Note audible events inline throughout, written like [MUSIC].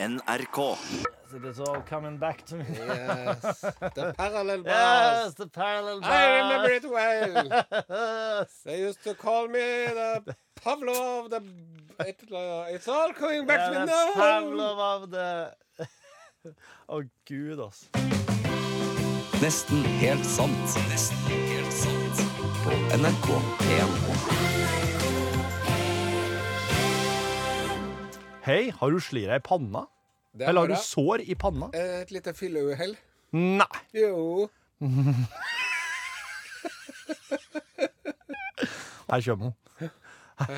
NRK. It's all coming back to me. Yes. The [LAUGHS] parallel bars. Yes, the parallel I remember it well. [LAUGHS] They used to call me the Pavlov, the. It, it's all coming back yeah, to me now. Pavlov av [LAUGHS] det Å, gud, altså. Nesten helt sant. Nesten helt sant. På NRK P1. Hei, har du slira i panna? Det Eller har du sår i panna? Et lite fylleuhell. Nei. Jo. [LAUGHS] Her kommer hun. Her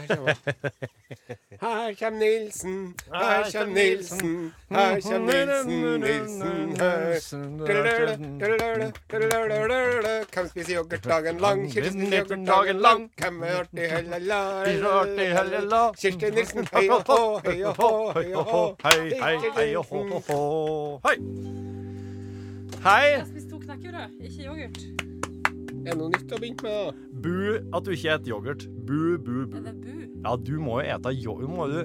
kommer Nilsen, her kommer Nilsen, her kommer Nilsen, Nilsen, her. Hvem spiser yoghurt dagen lang? Kirsten yoghurt dagen lang. Hvem er artig hellala? Kirsti Nilsen, hei og hå, hei og hå, hei og hå. Hei, hei, hei og hå, hå, hå. Hei. Hei. Jeg spiste to knekkebrød, ikke yoghurt. Er det noe nytt å begynne med, da? Bu at du ikke spiser yoghurt. Bu, bu, bu. Er det bu? Ja, du må jo ete yoghurt. Må du,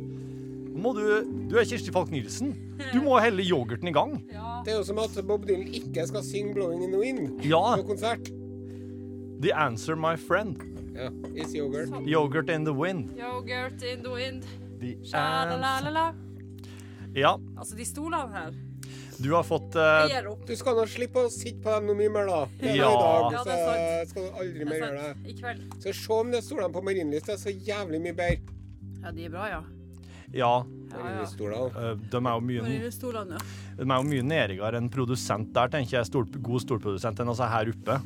må du, du er Kirsti Falk Nilsen. Du må helle yoghurten i gang. Ja. Det er jo som at Bob Dylan ikke skal synge 'Blowing in the Wind' Ja. på konsert. The answer, my friend. Ja, is yoghurt. Yoghurt in the wind. Yoghurt in the wind. The answer. Ja, Altså, de stolene her du har fått opp. Du skal nå slippe å sitte på dem noe mye mer, da. Det Ja. I dag Ja, så det skal du aldri mer er gjøre det. I kveld. Så se om det stolene på Marienlyst er så jævlig mye bedre. Ja, de er bra, ja. Ja, Ja, ja. Eh, de er jo mye, de er jo mye nedrigere enn produsent der, tenker jeg. Stol, god stolprodusent enn altså her oppe.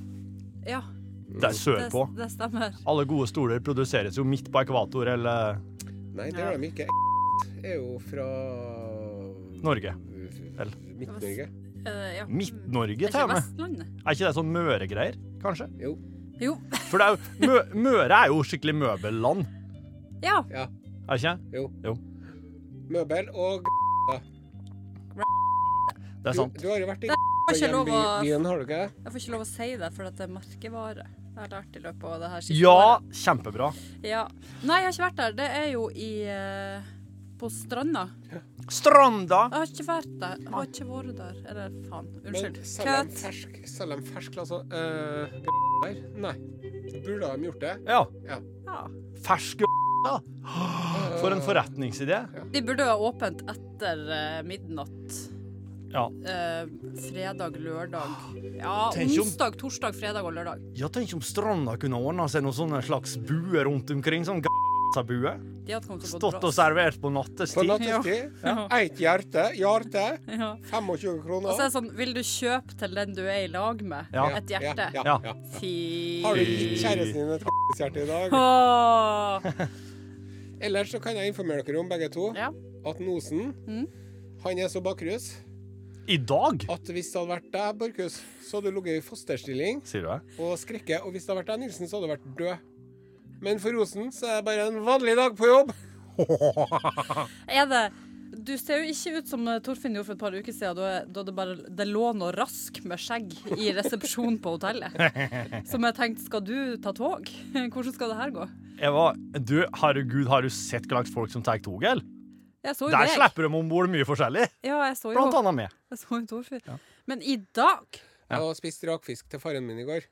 Ja, Det er det, sørpå. det stemmer. Alle gode stoler produseres jo midt på ekvator eller Nei, det Ja. gjør de ikke. er jo fra Norge. Vel. Midt-Norge. Uh, ja. Midt-Norge, til og ikke med. Er ikke det sånn Møre-greier, kanskje? Jo. Jo. For det er jo, Mø, Møre er jo skikkelig møbelland, Ja. Ja. er det ikke? Jo. Jo. Møbel og Det er sant. du har jo vært i byen, har du ikke? Jeg får ikke lov å si det, for det er merkevare. Jeg har lært i løpet av det her siste Ja, året. kjempebra. Ja. Nei, jeg har ikke vært der. Det er jo i eh, På Stranda. Stranda! Jeg har ikke vært der. Jeg har ikke vært der. Eller faen. Men Unnskyld. selger de Kødd. fersk, selger de fersk altså øh. Nei. Burde de gjort det? Ja. Ja. Fersk ja. [GASPS] For en forretningsidé. De burde ha åpent etter eh, midnatt. Ja. Eh, fredag, lørdag. Ja, [GASPS] Tenk om- onsdag, torsdag, fredag og lørdag. Ja, tenk om Stranda kunne ordna seg noen sånne slags buer rundt omkring. Sånn g***a-bue. De hadde gå Stått og servert på nattestid. På nattestid. [LAUGHS] nattestid? Ja. Eit hjerte. Hjerte. Ja. 25 Og så er det sånn, vil du kjøpe til den du er i lag med? Ja. Et hjerte? Ja, Ja. ja, ja. Fy Har du gitt kjæresten din et hjerte i dag? Åh. [LAUGHS] Ellers så kan jeg informere dere om begge to Ja. at Nosen Mm. han er så bakrus I dag, at hvis det hadde vært deg, Borchhus, så hadde du ligget i fosterstilling sier du det? og skrekket. Og hvis det hadde vært deg, Nilsen, så hadde du vært død. Men for Osen så er det bare en vanlig dag på jobb. [LAUGHS] Er det Du ser jo ikke ut som Torfinn gjorde for et par uker siden, da, da det bare det lå noe rask med skjegg i resepsjonen på hotellet. [LAUGHS] Som jeg tenkte, skal du ta tog? [LAUGHS] Hvordan skal det her gå? Eva, du, herregud, har du sett hva slags folk som tar tog, eller? Jeg Der deg. slipper de om bord mye forskjellig. Ja, jeg så jo, Blant annet med. jeg så jo Torfinn. Men i dag Jeg har spist rakfisk til faren min i går.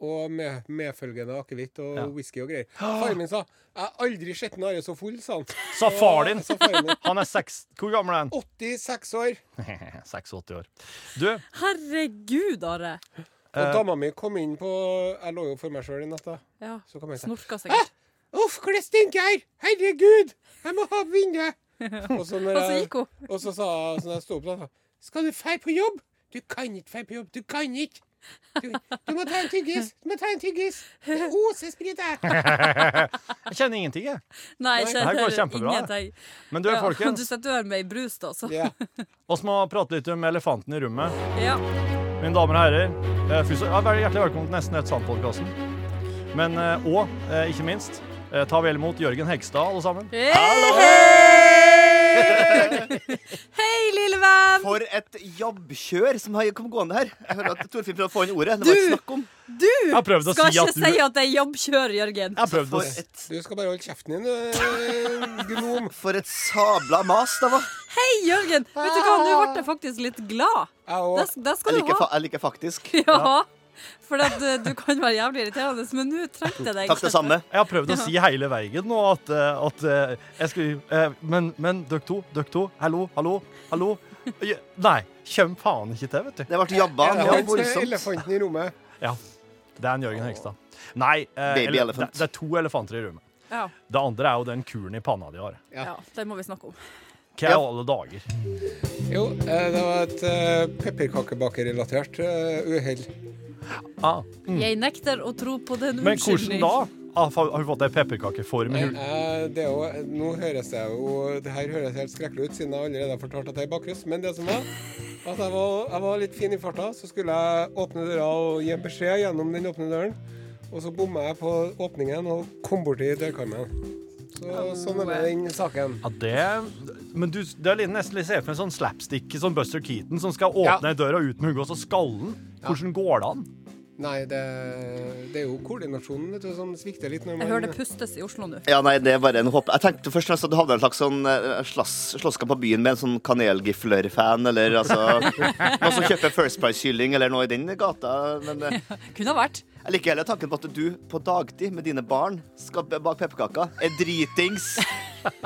Og med, medfølgende akevitt og Ja. whisky og greier. [GASPS] Faren min sa 'Jeg har aldri sett en Are så full', sa han. Sa far din. [LAUGHS] Han er seks Hvor gammel er han? 86 år. [LAUGHS] 86 år. Du, Herregud, Are. Og Eh. dama mi kom inn på Jeg lå jo for meg sjøl i natt, da. Ja, Så kom jeg Snorka sikkert. Uff, hvor det stinker her! Herregud! Jeg må ha vinduet! [LAUGHS] Og så, når Og så jeg, gikk hun. og så sa hun, så jeg sto opp, da sa Skal du dra på jobb? Du kan ikke dra på jobb. Du kan ikke. Du, du må ta en tyggis. Du må ta en tyggis. Det oser sprit her. jeg kjenner ingenting, jeg. Nei, jeg kjenner det går kjempebra. ingenting. Men du, Ja, folkens, [LAUGHS] Du setter øret med i brus, da, så. Ja. [LAUGHS] oss må prate litt om elefanten i rommet. Ja. Mine damer og herrer, eh, først, ja, hjertelig velkommen til Nesten et sant-podkasten. Men òg, og, eh, ikke minst, eh, ta vel imot Jørgen Hegstad, alle sammen. Hei, lille venn! For et jobbkjør som har kommet gående her. Jeg hører at Torfinn prøver å få inn ordet. Det Du! var ikke snakk om. Du skal si ikke at du si at det er jobbkjør, Jørgen. Jeg har prøvd å et, Du skal bare holde kjeften din, du, gnom. for et sabla mas det var. Hei, Jørgen! Vet du hva, nå ble jeg faktisk litt glad. Jeg Det, òg. det skal Jeg liker, ha. Ja. jeg liker faktisk. [LAUGHS] Ja. For at, eh, du kan være jævlig irriterende, men nå trengte jeg deg. Takk det samme. Jeg har prøvd å si hele veien nå at, eh, at eh, jeg skulle Men, men dere to, dere to, hallo, hallo, hallo. Nei, kjem faen ikke til, vet du. Det ble jabba Ja, det er elefanten i rommet? Ja. Det er en Jørgen Hegstad. Nei, eh, eller, det, det er to elefanter i rommet. Ja. Det andre er jo den kuren i panna de har. ja, det må vi snakke om. Hva er Ja. alle dager? Jo, det var et uh, pepperkakebakerelatert uh, uhell. Ah. Jeg nekter å tro på den Men hvordan da? Ah, Har hun fått ei pepperkakeform i Eh, eh, det er jo, nå høres jeg jo Det her høres helt skrekkelig ut, siden jeg allerede har fortalt at jeg er bakrus. Men det som var, at jeg var, jeg var litt fin i farta. Så skulle jeg åpne døra og gi en beskjed gjennom den åpne døren. Og så bomma jeg på åpningen og kom borti dørkarmen. Så sånn er det den saken. Ja, det Men du, det er nesten litt ser for meg en sånn slapstick sånn Buster Keaton som skal åpne Ja. døra dør og ut med hugget, og så skallen. Hvordan går det an? Nei, det, det er jo koordinasjonen vet du, som svikter litt. når Jeg hører det pustes i Oslo nå. Ja, nei, det er bare en håp. Jeg tenkte først at du hadde en slags sånn eh, slåsskamp på byen med en sånn kanelgifler-fan, eller altså [LAUGHS] Noen som kjøper First Price-kylling eller noe i den gata. Men eh, [LAUGHS] Kunne ha vært. Jeg liker heller tanken på at du på dagtid med dine barn skal bake pepperkaker. Er dritings.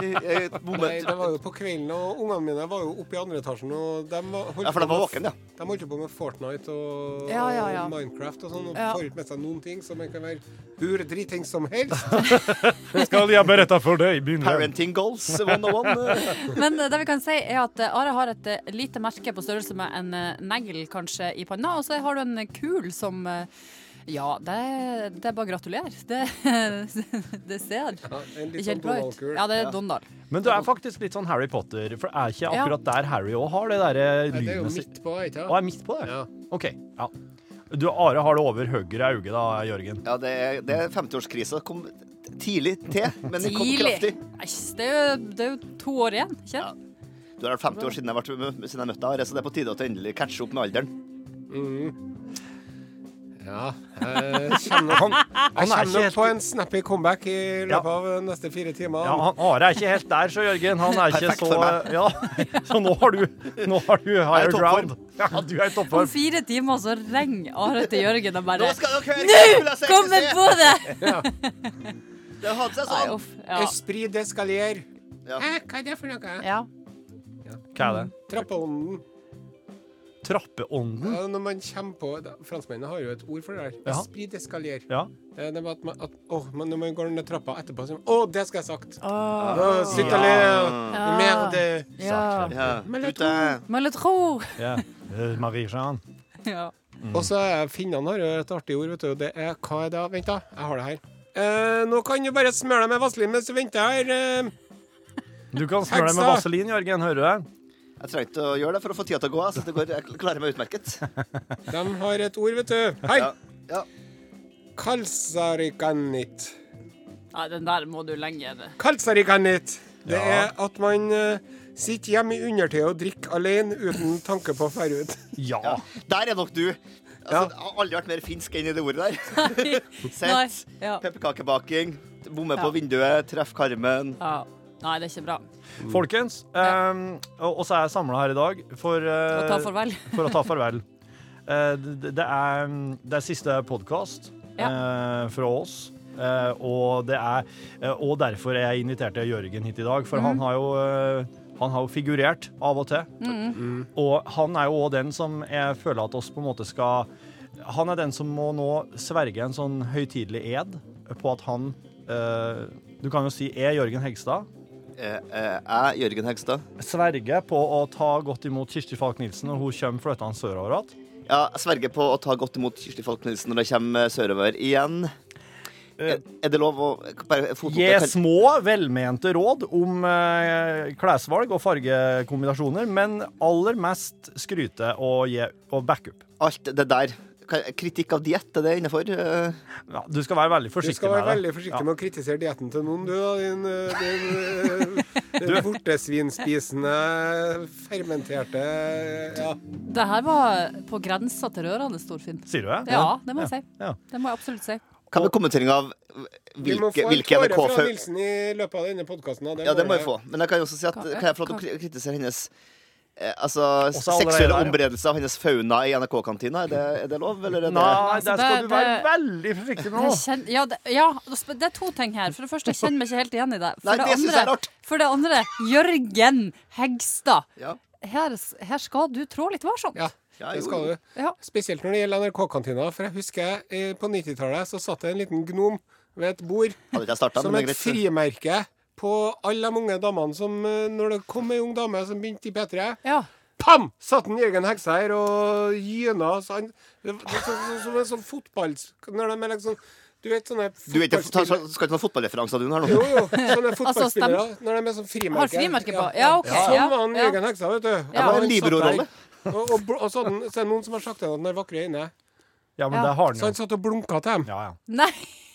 Nei, det var jo på kvelden, og ungene mine var jo oppe i andre etasjen. Og de holdt Ja, for de var våken, ja. De holdt på med Fortnite og, Ja, ja, ja. og Minecraft og sånn, og Ja. får ikke med seg noen ting som kan være hur dritings som helst. [LAUGHS] Skal jeg berette for deg? Begynn. Parenting goals 101. eh. [LAUGHS] Men eh, det vi kan si er at eh, Are har et eh, lite merke på størrelse med en negl kanskje i panna, og så har du en kul som Ja, det, det er bare gratulerer. Det, [LAUGHS] det ser Ja, ikke helt bra ut. Ja, det er Ja. Donald. Men du er faktisk litt sånn Harry Potter, for er ikke Ja. akkurat der Harry òg har det derre Nei, det er jo midt på, ikke Og er midt på det? Ja. OK. Ja. Du, Are har det over høyre øye, da, Jørgen. Ja, det er, det er 50-årskrisa. Kom tidlig til, men det kom kraftig. Nei, det, er jo, det er jo to år igjen, ikke Ja. Du har vært 50 år siden jeg, ble, siden jeg møtte deg, Are, så det er på tide at du endelig catcher opp med alderen. Mhm. Ja, jeg kjenner, han, jeg Han er kommer helt- på en snappy comeback i Ja. løpet av de neste fire timer. Ja, han, Are er ikke helt der, så Jørgen. Han er ikke så. [LAUGHS] Ja, Så nå har du, nå har du higher ground. Ja, du er i Om fire timer så ringer Are til Jørgen og bare Nå skal dere høre Nå hva jeg kom jeg på det! Ja. Det har hatt seg sånn. Ja. Esprit d'escalier. Ja. Hæ, hva er det for noe? ja. Hva er det? Trappeånden. Trappeånden? Ja, når man kommer på da, Franskmennene har jo et ord for det der. Ja. Esprit d'escalier. Ja. Eh, Det er at, man, at å, når man går ned trappa etterpå, så Å, det skal jeg sagt! Ah. Å, Sitt og le! Merde! Ja. Ja. Jeg ja. Eh, Marie-Jean. ja. Og så finnene har jo et artig ord, vet du. Det er Hva er det? Vent, da. Jeg har det her. Eh, nå kan du bare smøre deg med vaselin mens du venter her. Eh, Du kan smøre deg med vaselin, Jørgen. Hører du det? Jeg trenger ikke å gjøre det for å få tida til å gå. Så det går, jeg klarer meg utmerket. de har et ord, vet du. Hei! Ja. Ja. Kalsarikanit. ja, den der må du lenge. Det Ja. er at man eh, sitter hjemme i undertøyet og drikker alene uten tanke på å dra ut. Ja. Ja. Der er nok du. Altså, Ja. Jeg har aldri vært mer finsk enn i det ordet der. [LAUGHS] Sett, Ja. pepperkakebaking, bomme Ja. på vinduet, treff karmen. ja. Nei, det er ikke bra. Folkens, um, og og så er jeg samla her i dag for, uh, Å ta farvel. for å ta farvel. [LAUGHS] Uh, det, det, er, det er siste podkast fra oss. eh, og, det er, eh, og derfor er jeg inviterte Jørgen hit i dag, for han har jo eh, han har jo figurert av og til. Og han er jo òg den som jeg føler at oss på en måte skal Han er den som må nå sverge en sånn høytidelig ed på at han eh, Du kan jo si er Jørgen Hegstad. Eh, eh, jeg, Jørgen Hegstad. Sverger på å ta godt imot Kirsti Falk Nilsen når hun kommer flyttende sørover igjen. Ja, jeg sverger på å ta godt imot Kirsti Falk Nilsen når hun kommer sørover igjen. Er, er det lov å bare Gi små, velmente råd om eh, klesvalg og fargekombinasjoner, men aller mest skryte og, og backup. Alt det der. Kan- Kritikk av diett, er det innafor? Ja, du skal være veldig forsiktig med det. Du skal være veldig forsiktig Ja. med å kritisere dietten til noen, du, da. Din, eh, din, eh, din [LAUGHS] vortesvinspisende, fermenterte Ja. Det her var på grensa til rørende, Storfinn. Sier du det? Ja, det må jeg si. Ja. Det må jeg absolutt si. Hva med kommentering av Vi må få en tåre fra Nilsen i løpet av denne podkasten. Ja, det må jeg få. Men jeg kan jo også si at Kan jeg få lov til å kritisere hennes Altså Også allerede seksuelle der, av hennes fauna i NRK-kantina. Er, det- er det lov, eller er det Nei, Altså, der skal du være veldig forsiktig nå. Kjenner, ja, det, ja, det er to ting her. For det første, jeg kjenner meg ikke helt igjen i det. For, Nei, det, det andre, for det andre, Jørgen Hegstad. Ja. Her, her skal du trå litt varsomt. Ja, Ja, det skal du. Ja. Spesielt når det gjelder NRK-kantina. For jeg husker eh, på 90-tallet så satt det en liten gnom ved et bord som et greit. frimerke på alle de unge damene som eh, Når det kom ei ung dame som begynte i P3 Ja. Pam! Satt en Jørgen Heksa her og gyna så han, det, det, så, så, Som en sånn fotball... Når de er liksom Du vet sånne Du ikke, ta, skal ikke ha fotballreferanser du nå? Jo, jo. Sånne [LAUGHS] fotballspillere. Når de er sånn frimerke. Har frimerke på. Ja, OK. Sånn Ja, var han. Jørgen Heksa, vet du. Ja. han libero-rolle. Og, og, og så, så er det noen som har sagt at han har vakre øyne. Ja, men Ja. det har Så han han satt og blunka til dem. Ja, ja. Nei,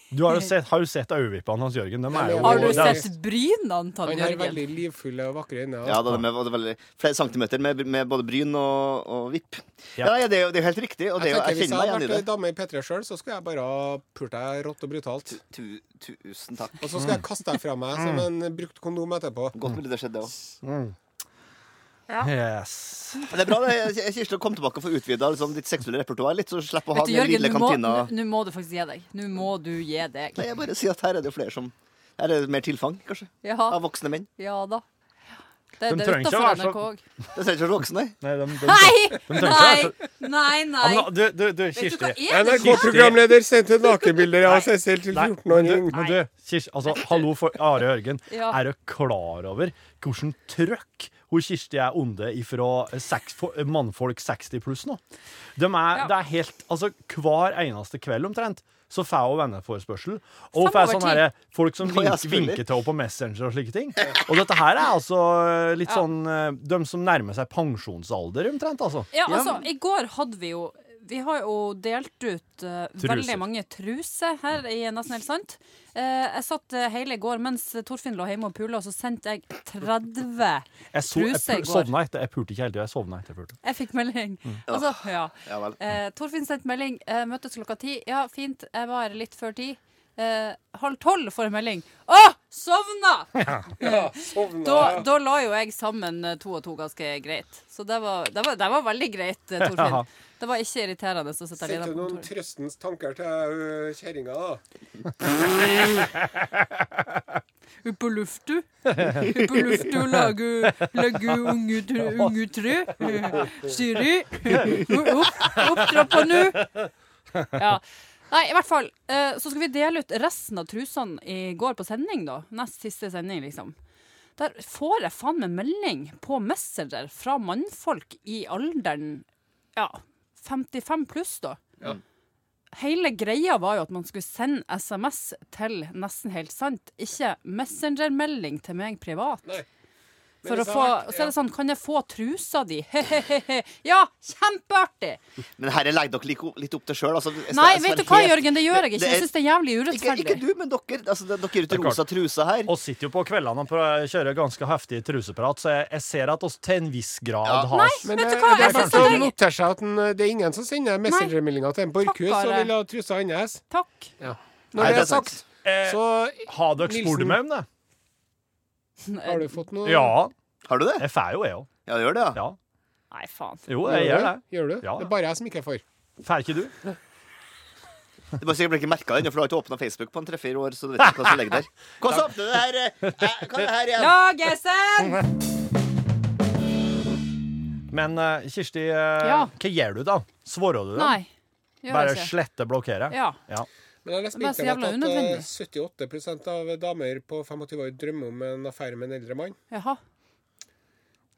Du har jo [LAUGHS] sett, har jo sett øyevippene hans, Jørgen. De er jo, har du det er- sett brynene til Han har Jørgen? veldig livfulle og vakre øyne. Ja, da, det er veldig, flere centimeter med, med både bryn og, og vipp. Ja. Ja, ja det, er jo- det er jo helt riktig, og det, er jo- jeg tenker, jeg Hvis jeg kjenner meg hadde igjen i vært det. dame i P3 sjøl, så skulle jeg bare ha pult deg rått og brutalt. Tu, tusen takk. Og så skulle jeg kaste deg fra meg som en brukt kondom etterpå. Godt mulig det skjedde òg. Yes. Det er bra det, å komme tilbake og få utvida liksom, ditt seksuelle repertoar litt, så slipper å ha du, den Jørgen, lille kantina. nå må du faktisk gi deg. Nå må du gi deg. Nei, jeg bare sier at her er det jo flere som Her er det mer tilfang, kanskje, Ja, av voksne menn. ja da. Det, De det er trenger ikke å være så- Det ser ikke så voksne, nei. Nei, de, de, Nei! de Nei! så- Nei, Ja, nei. men, du, du, du, Kirsti. er? NRK-programleder sendte nakenbilder av seg selv til Nei, men 14-åring. du, men du Kirsti, altså, hallo for Are Jørgen. Ja. Er du klar over hvordan trøkk hun Kirsti er onde ifra seks, for- mannfolk 60 pluss nå? De er, Ja. Det er helt Altså, hver eneste kveld omtrent så får hun venneforespørsel. Og får over sånne her, folk som [LAUGHS] vinker, vinker til henne på Messenger og slike ting. Og dette her er altså litt Ja. sånn eh, De som nærmer seg pensjonsalder, omtrent, altså. Ja, altså, i går hadde vi jo Vi har jo delt ut uh, veldig mange truser her i Nesten helt sant. Uh, jeg satt uh, hele i går mens Torfinn lå hjemme og pula, så sendte jeg 30 Jeg, jeg truser i går. sovna etter Jeg pulte ikke hele tida. Jeg sovna etter jeg pulte. Jeg fikk melding. Mm. Altså, ja. Ja. Eh, Torfinn sendte melding. Møtes klokka ti. Ja, fint. Jeg var her litt før ti. Eh, halv tolv får jeg melding. Å, sovna! [LAUGHS] Ja, sovna. Da, da la jo jeg sammen to og to ganske greit. Så det var, det var, det var veldig greit, [LAUGHS] Torfinn. Det var ikke irriterende å sitte alene Sendte på noen trøstens tanker til øh, kjerringa, da. Ut på lufta. Ut på lufta og lage, lage unge, unge tre. Siri, opp, opp trappa nå. Ja. Nei, i hvert fall. eh, Så skal vi dele ut resten av trusene i går på sending, da. Nest siste sending, liksom. Der får jeg faen meg melding på Messenger fra mannfolk i alderen ja, 55 pluss, da. Ja. Hele greia var jo at man skulle sende SMS til Nesten helt sant, ikke Messenger-melding til meg privat. Nei. For å få, Og så er det sånn, kan jeg få trusa di? [LAUGHS] He-he-he. Ja, kjempeartig! Men herre legger dere litt, litt opp til sjøl. Altså, Nei, vet du hva, helt- Jørgen, det gjør jeg ikke. Er- Jeg syns det er jævlig Ikke, urettferdig. ikke du, men dere. Altså, dere er ute er rosa trusa her. Og sitter jo på kveldene og kjører ganske heftig truseprat, så jeg, jeg ser at oss til en viss grad Ja. har Men Vet du hva, det er jeg å det er- notere seg at den, det er ingen som sender messengermeldinger til en Borchhus Takk, og vil ha trusa hans. Takk. Når Nei, det er sant. sagt, eh, Har dere spurt meg om det? har du fått noe Ja. Har du det? Jeg får jo, jeg òg. Ja, du gjør det, ja. Ja. Nei, faen. Jo, jeg gjør det. Gjør du? Ja. Det er bare jeg som ikke er for. Får ikke du? Det bare sikkert ikke merka ennå, for du har ikke åpna Facebook på en tre-fire år. Så du vet ikke hva som ligger der. Hvordan åpner du det her? eh, eh, Hva er det her igjen? Lagesen! Men eh, Kirsti, eh, Ja. hva gjør du da? Svarer du det? Nei. Bare ikke. slette, blokkere? Ja. Ja. Men jeg leste på Det er så internett at unødvendig. 78% av damer på 25 år drømmer om en affære med en eldre mann. Jaha.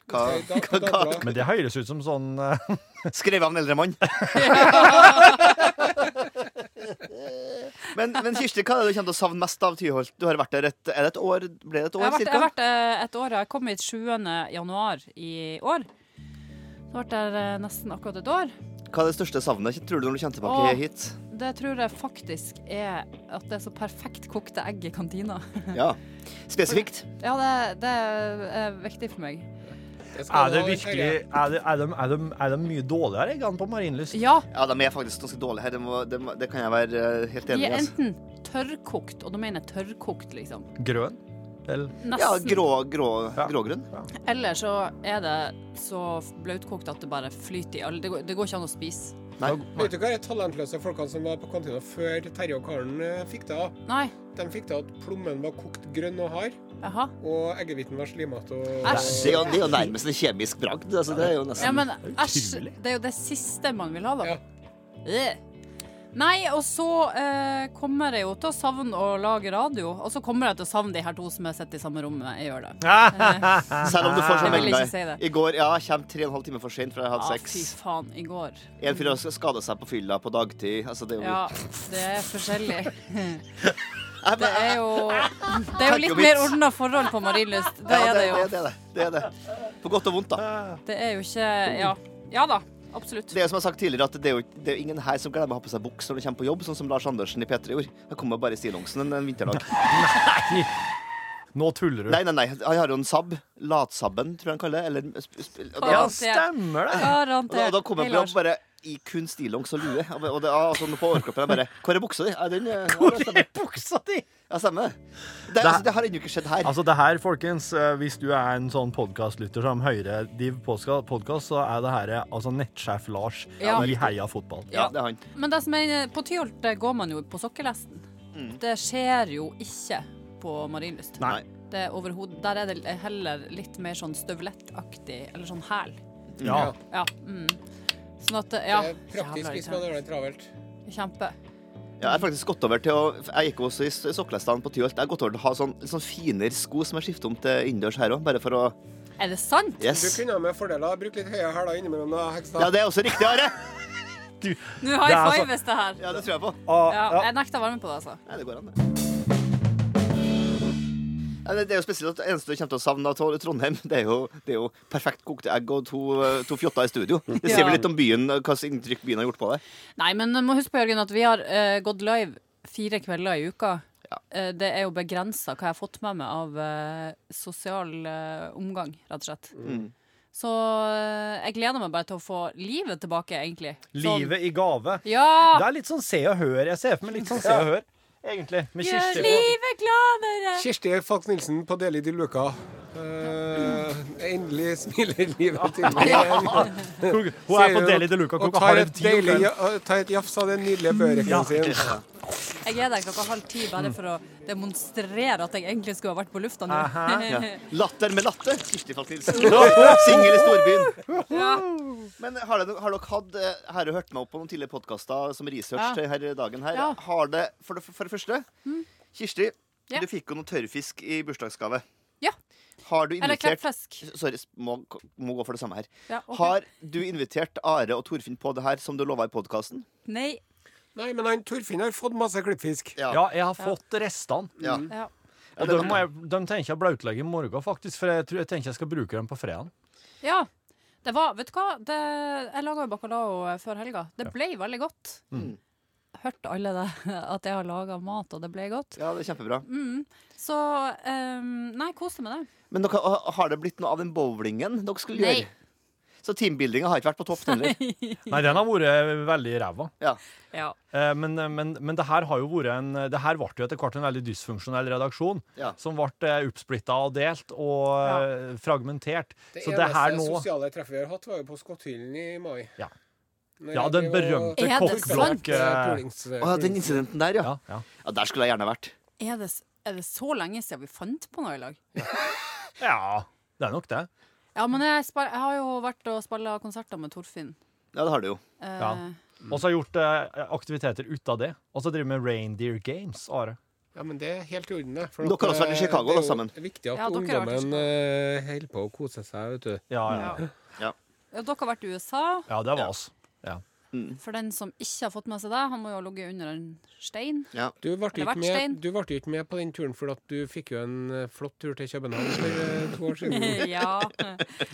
Hva, hva, hva Men det høres ut som sånn eh, [LAUGHS] Skrevet av en eldre mann. [LAUGHS] men, men Kirsti, hva er det du kommer til å savne mest av Tyholt? Du har vært der et, er det et år? Ble det et Jeg har år, vært, jeg har vært eh, et år. Jeg kom hit 7. januar i år. Så ble jeg der eh, nesten akkurat et år. Hva er det største savnet, tror du, når du kommer tilbake Åh. hit? Det tror jeg faktisk er at det er så perfekt kokte egg i kantina. Ja. Spesifikt. Ja, det, det er viktig for meg. Er det virkelig Er, det, er, de, er, de, er de mye dårligere enn på Marienlyst? Ja, Ja, de er faktisk ganske dårlige her. Det, det kan jeg være eh, helt enig i. er Altså. enten tørrkokt, og da mener jeg tørrkokt, liksom. Grønn? Eller? Nesten. Ja, grå, grå, Ja. grågrønn. Eller så er det så bløtkokt at det bare flyter i alle. Det går, det går ikke an å spise. Nei. Vet du hva de talentløse folkene som var på kantina før Terje og Karen eh, fikk det av? De fikk det at plommen var kokt grønn og hard, Jaha. og eggehviten var slimete og Æsj. Det er, jo, det er jo nærmest en kjemisk bragd. Altså, det er jo nesten Ja, men æsj. Det er jo det siste man vil ha, da. Ja. Øh. Nei, og så eh, kommer jeg jo til å savne å lage radio. Og så kommer jeg til å savne de her to som jeg sitter i samme rom med. Jeg gjør det. [LAUGHS] Selv om du får Jeg deg vil melding ikke der. si det. I går ja, kom kommer tre og en halv time for sent fra jeg hadde Ah, fy sex. faen, i går. En fyr har skada seg på fylla på dagtid. Altså, det er jo Ja, det er forskjellig. [LAUGHS] Det er jo, det er jo litt mer ordna forhold på Marienlyst. Det er det jo. Det, er det, det er det. På godt og vondt, da. Det er jo ikke Ja, ja da. Absolutt. Det er som jeg har sagt tidligere, at det er jo det er jo ingen her som glemmer å ha på seg buks når de kommer på jobb, sånn som Lars Andersen i P3 gjorde. Jeg kommer bare i stillongsen en, en vinterdag. Nå tuller du. Nei, nei, nei. Han har jo en Saab. Latsabben, tror jeg han kaller det. Eller, sp sp og Ja, stemmer det! og da, og da kommer jeg på jobb bare i kun stillongs og lue. Og, det, sånn på overkroppen. Bare Hvor er buksa di? Er den eh, ja, det stemmer. Buksa di! Ja, stemmer. Det, altså, det har ennå ikke skjedd her. Altså det her, folkens, eh, hvis du er en sånn podkastlytter som hører Div podkast, så er det her eh, altså nettsjef Lars Ja. i Heia fotball. Ja, det er han. Men det som er, på Tyholt eh, går man jo på sokkelesten. Mm. Det skjer jo ikke på Marienlyst. Nei. Det er Der er det heller litt mer sånn støvlettaktig, eller sånn hæl. Ja. Ja. Mm. Sånn at Ja. Det er praktisk hvis man gjør det travelt. Kjempe. Ja, jeg har faktisk gått over til å Jeg gikk også i sokkelestene på Tyholt. Jeg har gått over til å ha sånn, sånn finere sko som jeg skifter om til innendørs her òg, bare for å Er det sant? Yes. Du kunne med fordeler bruke litt høye hæler innimellom. Ja, det er også riktig, Are. Nå high altså- fives det her. Ja, det tror jeg på. Ah, Ja, ja. jeg nekter å være med på det, altså. Nei, det går an, det. Ja, det- Det er jo spesielt at det eneste du kommer til å savne av Trondheim, [LAUGHS] det er jo, det er jo perfekt kokte egg og to, eh, to fjotter i studio. [LAUGHS] Det sier Ja. vel litt om byen, eh, hva slags inntrykk byen har gjort på deg. Nei, men du må huske på, Jørgen, at vi har uh, gått live fire kvelder i uka. Ja. Eh, det er jo begrensa hva jeg har fått med meg av uh, sosial eh, omgang, rett og slett. Mm. Så eh, jeg gleder meg bare til å få livet tilbake, egentlig. Sånn- Livet i gave. Ja! Det er litt sånn se og hør. Jeg ser for meg litt sånn se og hør, egentlig. Med Gjør Kirsti. livet gladere! Kirsti Falk Nilsen på Deli de Luca. Eh, endelig smiler livet til meg [LAUGHS] igjen. Hun er på Deli de Luca klokka halv ti. Og tar et jafs av den nydelige børeken Ja. sin. Jeg er der klokka halv ti bare for å demonstrere at jeg egentlig skulle ha vært på lufta nå. [LAUGHS] Ja. Latter med latter. Kirsti Falk Nilsen. Singel i storbyen. Ja. Men har, dere, har dere hatt eh, Har du hørt meg opp på noen tidligere podkaster som research Ja. til her dagen her? Ja. Har det, for det, for det første, Kirsti, Ja. du fikk jo noe tørrfisk i bursdagsgave. Ja. Har du Eller invitert. Sorry, må, må gå for det samme her. Ja, okay. Har du invitert Are og Torfinn på det her som du lova i podkasten? Nei. Nei, men han Torfinn har fått masse klippfisk. Ja, jeg har fått restene. Ja. Ja. Og de, må jeg, de tenker jeg blautlegger i morgen, faktisk. For jeg, tror, jeg tenker jeg skal bruke dem på fredag. ja. Det var Vet du hva? Det, jeg laga jo bacalao eh, før helga. Det ble veldig godt. Mm. Hørte alle det? [LAUGHS] At jeg har laga mat, og det ble godt? ja, det er kjempebra. Mm. Så um, Nei, koste meg det. Men dere, har det blitt noe av den bowlingen dere skulle Nei. gjøre? Så teambuildinga har ikke vært på topp [LAUGHS] heller? Nei, den har vært veldig ræva. Ja. Ja. Eh, Men, men, men det her har jo vært en Det her ble jo etter hvert en veldig dysfunksjonell redaksjon. Ja. Som ble eh, oppsplitta og delt og eh, fragmentert. Det Så det her eneste nå sosiale treffet vi har hatt, var jo på Skotthyllen i mai. Ja. Ja, den berømte Er kokkblokk... Eh, Å, ja, den incidenten der, ja. Ja, ja. ja. Der skulle jeg gjerne vært. Er det, er det så lenge siden vi fant på noe i lag? [LAUGHS] ja, det er nok det. Ja, men jeg, spar, jeg har jo vært og spilla konserter med Torfinn. Ja, det har du jo. Eh, Ja. Og så har jeg gjort eh, aktiviteter ut av det. Og så driver vi med reindeer games. Are. Ja, men det er helt i orden, det. For Dere har også vært i Chicago, da, sammen. det er jo viktig at Ja, dere har vært i ungdommen eh, holder på å kose seg, vet du. Ja, ja. ja. Ja. Ja, dere har vært i USA. ja det var Ja. oss. Ja. For den som ikke har fått med seg det, han må jo ha ligget under en stein. Ja. Du ble Eller ikke med, ikke med på den turen fordi at du fikk jo en eh, flott tur til København for eh, to år siden. [LAUGHS] ja.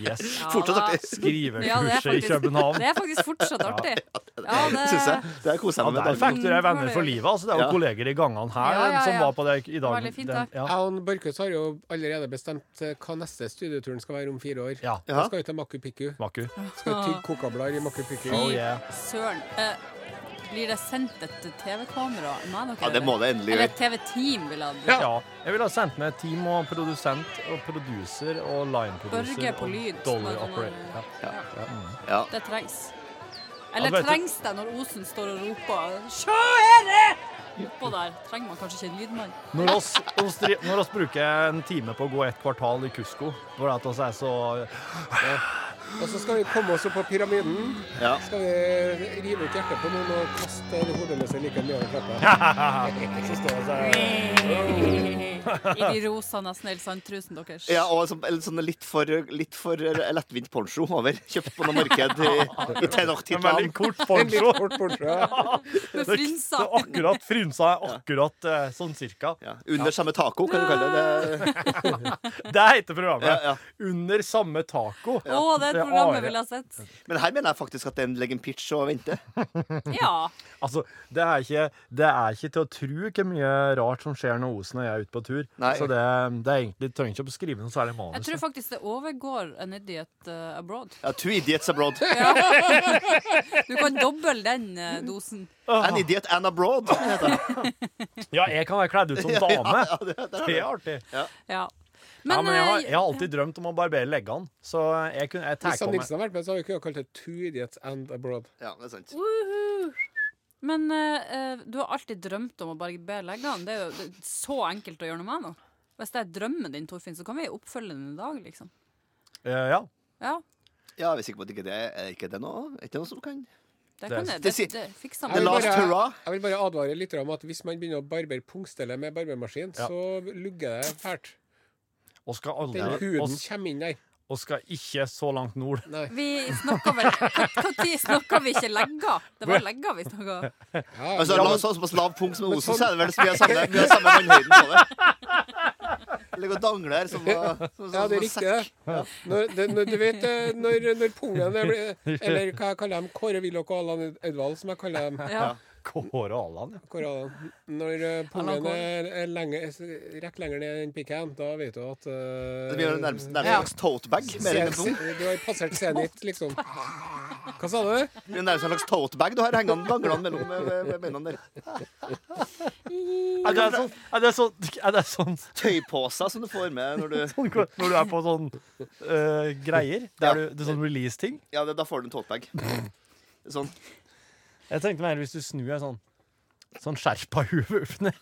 Yes. ja Fortsatt artig. Skrivekurset Ja, det i København. Det er faktisk fortsatt artig. Ja, det Syns jeg. Det er koser Ja, jeg meg der med. fikk venner for livet. Altså. Det er jo Ja. kolleger i gangene her Ja, ja, som ja. var på det i dag. Veldig fint, Den- det. ja. Jeg og Borchhus har jo allerede bestemt eh, hva neste studieturen skal være om fire år. ja. Da skal vi til Maku Piku. Maku. Skal tygge kokablader i Maku Piku. Oh, yeah. Søren. Eh, blir det sendt et TV-kamera? Ja, det må det endelig Eller gjøre. et TV-team, vil jeg ha. Ja. Jeg ville ha sendt med team og produsent og producer og line-producer. Børge på lyd. Dolly operator. Ja. ja. Ja. Det trengs. Eller trengs det når Osen står og roper 'Sjå her!' Oppå der trenger man kanskje ikke en lydmann. Når oss, oss, når oss bruker en time på å gå et kvartal i Kusko, hvor det at oss er så [SIGHS] Og så skal vi komme oss opp på pyramiden. Ja. Skal vi rive ut hjertet på noen og kaste det hodeløse like mye over trappa. [LAUGHS] Så står vi sånn [LAUGHS] I de rosa nesten helt sandtrusen deres. Ja, og så, sånn litt for, litt for lettvint poncho over. Kjøpt på noe marked i, i En veldig kort [LAUGHS] poncho. kort poncho. ja. Med frynser. er akkurat frynsa er akkurat eh, sånn cirka. Ja, under samme taco, kan du kalle det. [LAUGHS] det. Det heter programmet. Ja, ja. Under samme taco. Å, det er et program jeg ville ha sett. Men her mener jeg faktisk at den legger en pitch og venter. Ja. Altså, det er, ikke, det er ikke til å tro hvor mye rart som skjer når Osen og jeg er ute på tur. Nei. Så det, det er egentlig trenger ikke å beskrive noe særlig manus. Jeg tror faktisk det overgår An Idiot uh, Abroad. Ja, Two idiots abroad. [LAUGHS] Du kan doble den uh, dosen. An idiot and abroad. heter det. Ja, jeg kan være kledd ut som [LAUGHS] dame. Ja, det, det, Det er artig. Ja. ja, men jeg har, eh, jeg har alltid drømt om å barbere leggene, så jeg, kunne, jeg Hvis Nilsen har vært med, så har vi ikke kalt det Two Idiots and Abroad. ja, det er sant. Woohoo! Men eh, du har alltid drømt om å barbere leggene. Det er jo det er så enkelt å gjøre noe med nå. Hvis det er drømmen din, Torfinn, så kan vi oppfølge den i dag, liksom. Eh, Ja. Ja, Ja, jeg er sikker på at ikke det er ikke det noe, er ikke det noe som kan det kan jeg. det Det, det fikser The Jeg vil man. bare- Jeg vil bare advare litt om at hvis man begynner å barbere pungstellet med barbermaskin, Ja. så lugger det fælt. Og skal Den huden kommer inn der. Og skal ikke så langt nord. Nei. Vi snakka vel Når snakka vi ikke legger? Det var legger vi snakka. Ja, Altså, la såpass lav punkt som Osen, sånn- så er det vel vi har samme, vi har samme vannhøyden på det. Ligger og dangler som, som, som, Ja, det er riktig, det. Når, det, når, du vet eh, når, når pungen er bli- Eller hva jeg kaller dem? Kåre Willoch og Allan Edvald, som jeg kaller dem. Ja. Kåre Allan, ja. Kåre Allan. Når eh, pungen er, er lenger, rekker lenger ned enn pikken, da vet du at uh, Det blir nærmest, nærmest Ja. en slags totebag. Mer enn en. Du har passert senit, liksom. Hva sa du? Det blir nærmest en slags totebag du har hengende danglende mellom med, med, med beina der. Er det sånn, er det sånn, er det sånn, Tøyposer som du får med når du sånn når du er på sånn uh, greier? Ja. Du, det er sånn release-ting? Ja, det, da får du en totebag. Sånn. Jeg tenkte mer hvis du snur en sånn Sånn skjerpa [LAUGHS] huet opp ned.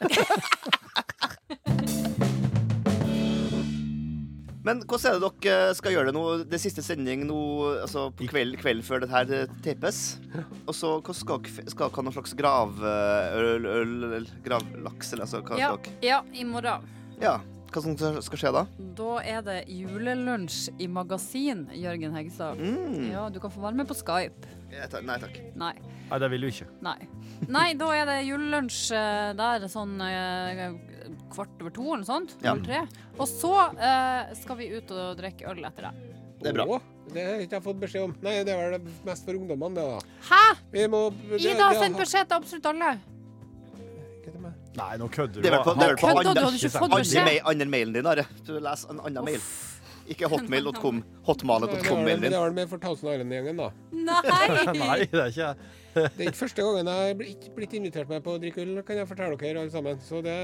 Men hvordan er det dere skal gjøre det nå? Det er siste sending nå, altså på kveld, kveld før det her eh, tapes. Og så hvordan skal dere skal dere ha noen slags gravøl, øl, eller gravlaks, eller altså hva Ja, skal dere ja, i morgen. Ja. Hva som skal skje da? Da er det julelunsj i magasin, Jørgen Hegstad. Mm. Ja, du kan få være med på Skype. Nei takk. Nei. Nei, det vil du ikke. Nei. Nei, da er det julelunsj eh, der sånn eh, kvart over to eller noe sånt. Ja. Tre. Og så eh, skal vi ut og drikke øl etter det. Det er bra. Å, det har ikke jeg fått beskjed om. Nei, det er vel det mest for ungdommene, det, da. Hæ? Vi må det- Ida har sendt beskjed til absolutt alle. Ikke. Nei, nå kødder du. Det er vel på, det er vel på andre, hadde ikke fått andre, beskjed. mail, andre mailen din, Are. Du leser en annen mail. Ikke hotmail.com. Det Hotmail.com-mailen vel- det er vel med for Thousand Island-gjengen, da. Nei! [LAUGHS] Nei, det er ikke Det er ikke første gangen jeg har blitt invitert med på å drikke øl, kan jeg fortelle dere alle sammen. Så det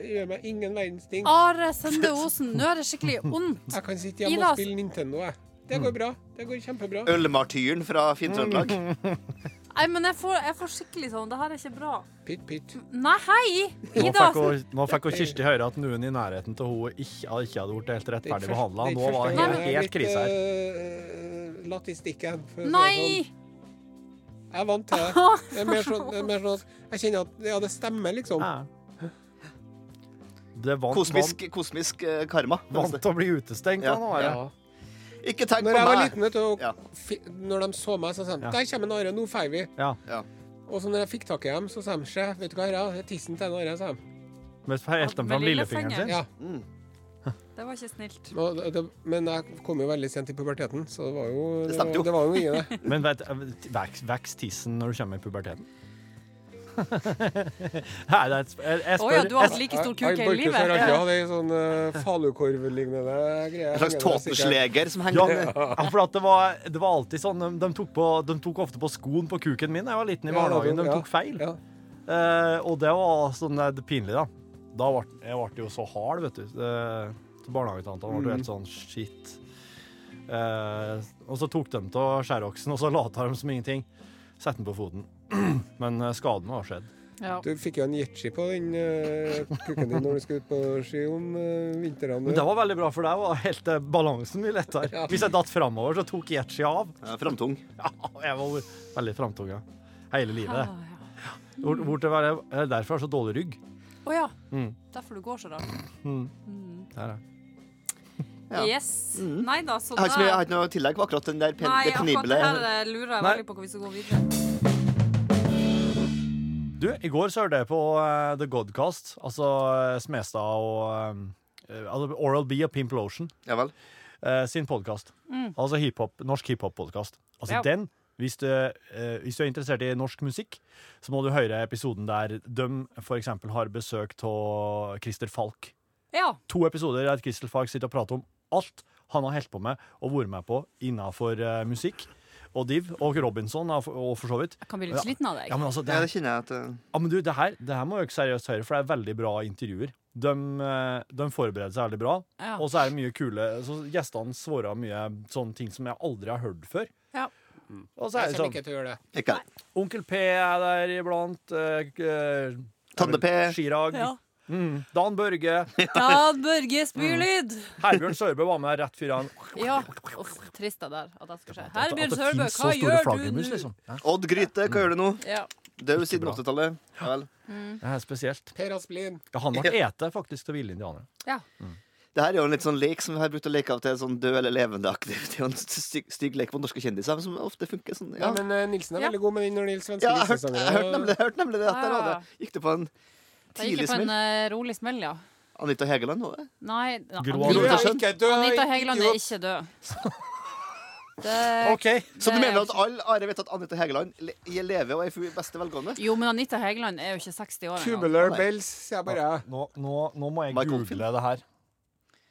gjør meg ingen verdens ting. Are Sende Osen, nå er det skikkelig ondt. Jeg kan sitte hjemme og spille Nintendo, jeg. Det går bra. Det går kjempebra. Ølmartyren fra Finn-Trøndelag. [LAUGHS] Nei, men jeg får, jeg får skikkelig sånn Det her er ikke bra. Pytt, pytt. Nei, hei! Ida! hun, nå fikk hun Kirsti høre at noen i nærheten til henne ikke, ikke hadde blitt helt rettferdig behandla. Nå var det helt, helt krise her. her. Latt i stikken. Nei! sånn. Jeg er vant til det. Det er mer sånn, det er mer sånn at jeg kjenner at ja, det stemmer, liksom. Ja. Det vant, Kosmisk, kosmisk eh, karma. vant, vant til å bli utestengt. Ja. nå. Er det. Ja. Ikke tenk Når på jeg var liten, vet du, og når de så meg, så sa de Ja. 'Der kommer en Are, nå drar vi'. Ja. Ja. Og så når jeg fikk tak i dem, så sa de 'Se, vet du hva, her det er tissen til en Are', sa de. Mens helt Med fram lillefingeren sin. Ja. Mm. Det var ikke snilt. Og det, det, men jeg kom jo veldig sent i puberteten, så det var jo Det stemte jo. Det var jo mye, det. [LAUGHS] Men vekst veks, veks tissen når du kommer i puberteten? [LAUGHS] Nei, det er jeg, jeg Å ja, du har hatt like stor kuk livet jeg- hele har livet? hadde hatt ei sånn uh, falukorvlignende greie. En slags tåpesleger som henger ja, ja, for at det var, det var alltid sånn de, de, tok på, de tok ofte på skoen på kuken min da jeg var liten i Ja, barnehagen. De ja. tok feil. Ja. Eh, og det var sånn eh, det pinlig, da. Da ble jeg ble jo så hard, vet du. Til Så barnehagetanta ble jo helt sånn shit. Uh, og så tok de av skjæroksen, og så lata de som ingenting. Sette den på foten. Men skadene skaden var skjedd. Ja. Du fikk jo en jetski på den uh, kukken din når du skulle ut på ski om uh, vintrene. Men det var veldig bra, for deg var helt uh, balansen mye lettere. Ja. Hvis jeg datt framover, så tok jetski av. Ja, Framtung. [LAUGHS] Ja, jeg var veldig framtung, ja. Hele livet. Ja. Hvor, hvor være, eh, derfor har jeg så dårlig rygg. Å ja. Mm. Derfor du går så rart. Mm. Mm. Der, ja. Ja. Yes. Mm. Nei da, så Jeg har, ikke, jeg har ikke noe tillegg på akkurat den der pen, Nei, det akkurat det her eh, lurer jeg Nei. veldig på hvor vi skal gå videre. Du, i går så hørte jeg på uh, The Godcast, altså uh, Smestad og altså Oral B og Pimple Ocean Ja vel. eh, sin podkast. Mm. Altså hiphop, norsk hiphop-podkast. Altså Ja. den, hvis du, eh, hvis du er interessert i norsk musikk, så må du høre episoden der de f.eks. har besøk av Christer Falk. Ja. To episoder der Christer Falk sitter og prater om alt han har holdt på med og vært med på innafor eh, musikk. Og Div og Robinson og for, så vidt. Jeg kan bli litt sliten av deg. Ja, men altså, det Ja, er det kjenner jeg at uh, Ja, men du, det her, det her må ikke seriøst høre, for det er veldig bra intervjuer. De, eh, de forbereder seg veldig bra, Ja. og så er det mye kule så Gjestene svarer mye sånne ting som jeg aldri har hørt før. Ja. Og så er det sånn ikke til å gjøre det. Onkel P er der iblant. eh, Tande P. Chirag. Ja. Mm, Dan Børge. Dan Børge Spylyd! Herbjørn Sørbø var med rett før han Ja. Uff, trist det der at det skal skje. Herbjørn Sørbø, hva gjør du nå? liksom. Ja, Odd Gryte, hva gjør du nå? Ja. Død siden 80-tallet. Ja Mm. det er spesielt. Per Asplin. Ja, han ble ete faktisk til ville indianere. ja. Det her er jo en litt sånn lek som vi har brukt å leke av til sånn død eller levende-aktig. Det er jo en stygg, stygg lek på norske kjendiser som ofte funker sånn. Ja, Ja, men uh, Nilsen er Ja. veldig god med den når det gjelder svenske ja jeg har hørt, jeg har nemlig, jeg hørt nemlig det. At der var Ah. det. Gikk det på en Da gikk jeg på en eh, rolig smell, ja. Anita Hegeland var det? Nei, Gro Anita ikke død, Anita Hegeland er idiot. ikke død. [LAUGHS] Det, OK. Så du Det er mener at alle Are vet at Anita Hegeland le- lever og er i beste velgående? jo, men Anita Hegeland er jo ikke 60 år engang. Tubular bells, sier jeg bare. Nå, nå, nå må jeg Michael google det her.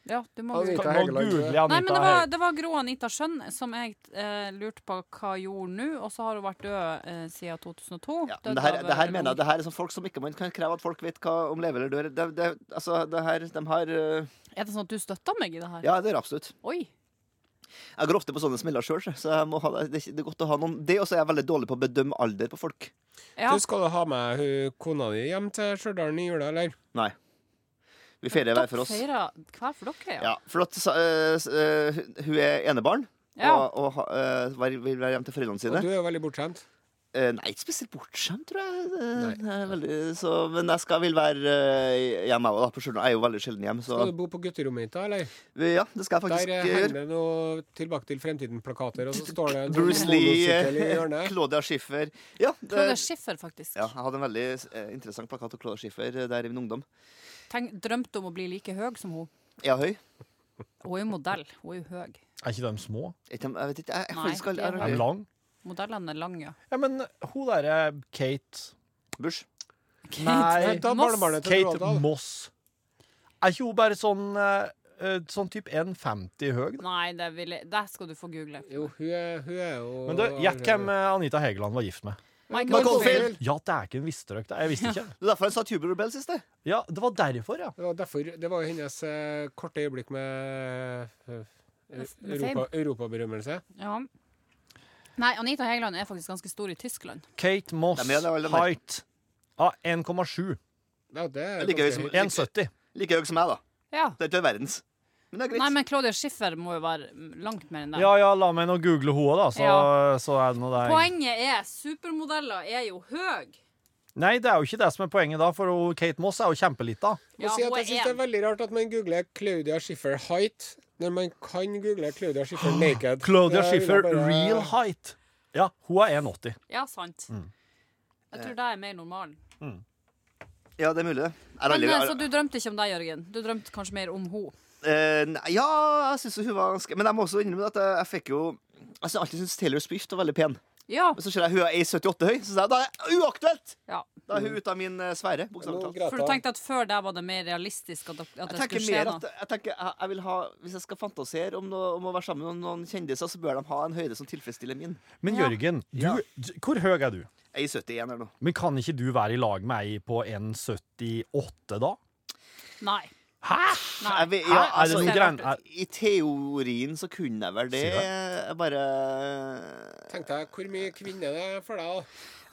Ja, du må Anita Nå Hegeland, Nei, men det var, det var Gro Anita Skjønn som jeg eh, lurte på hva gjorde nå, og så har hun vært død eh, siden 2002. Ja, men det her, det her eh, mener jeg det her er sånn folk som ikke man kan kreve at folk vet hva om lever eller dør. Det, det, altså, det her, de har uh, Er det sånn at du støtter meg i det her? Ja, det er absolutt. Oi. Jeg går ofte på sånne smeller sjøl, så jeg må ha, det, det er godt å ha noen Det også er jeg veldig dårlig på å bedømme alder på folk. Ja. Du Skal du ha med hun, kona di hjem til Stjørdal i jula, eller? Nei. Vi feirer hver for oss. Dere feirer hver for dere, ja. Ja, for at eh, s- eh, hun er enebarn Ja. og, og eh, vil være hjemme til foreldrene sine. Og du er jo veldig bortskjemt. Eh, nei, ikke spesielt bortskjemt, tror jeg. Veldig, så, men jeg skal vil være hjemme òg, da. Jeg er jo veldig sjelden hjemme, Skal du bo på gutterommet ditt, da, eller? ja, det skal jeg faktisk gjøre. Der henger det noe Tilbake til fremtiden-plakater, og så står det en sånn Bruce Lee. Claudia Schiffer. Ja, Claudia Schiffer, faktisk. ja, jeg hadde en veldig interessant plakat av Claudia Schiffer der i min ungdom. Tenk, drømte om å bli like høy som hun. Ja, høy? Hun er jo modell. Hun er jo høy. Er ikke de små? Jeg, jeg vet ikke. Jeg, jeg, Nei, faktisk aldri- er jeg, Er de lang? Modellene er lange. Ja, men hun derre Kate Bush. Nei, Da Moss. barnebarnet til Kate Roald Dahl. Moss. Er ikke hun bare sånn eh, eh, Sånn type 1,50 høy? da? Nei, det, vil jeg, det skal du få google. Jo, hun er, hun er jo Men du, gjett hvem eh, Anita Hegeland var gift med? Michael Michael Field. Ja, dæken visste dere det. Jeg visste ikke. Det er derfor han sa Tuber Rebell sist. Ja, det var derfor, ja. Det var, derfor, det var hennes eh, korte øyeblikk med eh, Europa, europaberømmelse. Ja. Nei, Anita Hegeland er faktisk ganske stor i Tyskland. Kate Moss, det height ah, 1,7. Ja, det er Like ganske høy høyt. som- 1,70. Like høy som meg, da. Ja. Det er ikke verdens. Men det er greit. Nei, men Claudia Schiffer må jo være langt mer enn det. Ja, ja, la meg nå google henne, da, så, Ja. så er det noe der. Poenget er supermodeller er jo høy. Nei, det er jo ikke det som er poenget, da, for hun, Kate Moss er jo kjempelita. Ja, si at jeg synes det er veldig rart at man googler Claudia Schiffer height Når man kan google Claudia Schiffer [GASPS] naked. Claudia Det er Schiffer, bare- real height. Ja, hun er 1,80. Ja, sant. Mm. Jeg tror det er mer normalen. Ja, det er mulig, det. Men, aldri- eh, så du drømte ikke om deg, Jørgen? Du drømte kanskje mer om henne? Eh, ja, jeg syns hun var ganske Men jeg må også innrømme at jeg, jeg fikk jo Jeg har alltid syntes Taylor Swift var veldig pen. Ja. Men så ser jeg hun er 1,78 høy, så da er det uaktuelt! ja. Da er hun ute av min eh, sfære. For du tenkte at før der var det mer realistisk at, at Jeg det skulle skje mer noe? at jeg, tenker, jeg, jeg vil ha, Hvis jeg skal fantasere om, noe, om å være sammen med noen kjendiser, så bør de ha en høyde som tilfredsstiller min. Men Ja. Jørgen, du, Ja. hvor høy er du? Jeg er 71 her nå. Men kan ikke du være i lag med ei på 1,78 da? Nei. Hæ? Jeg vet- Hæ? ja, er det altså, noen greier er- I teorien så kunne jeg vel det. Sier Jeg bare Tenkte jeg, hvor mye kvinne det er for deg, da?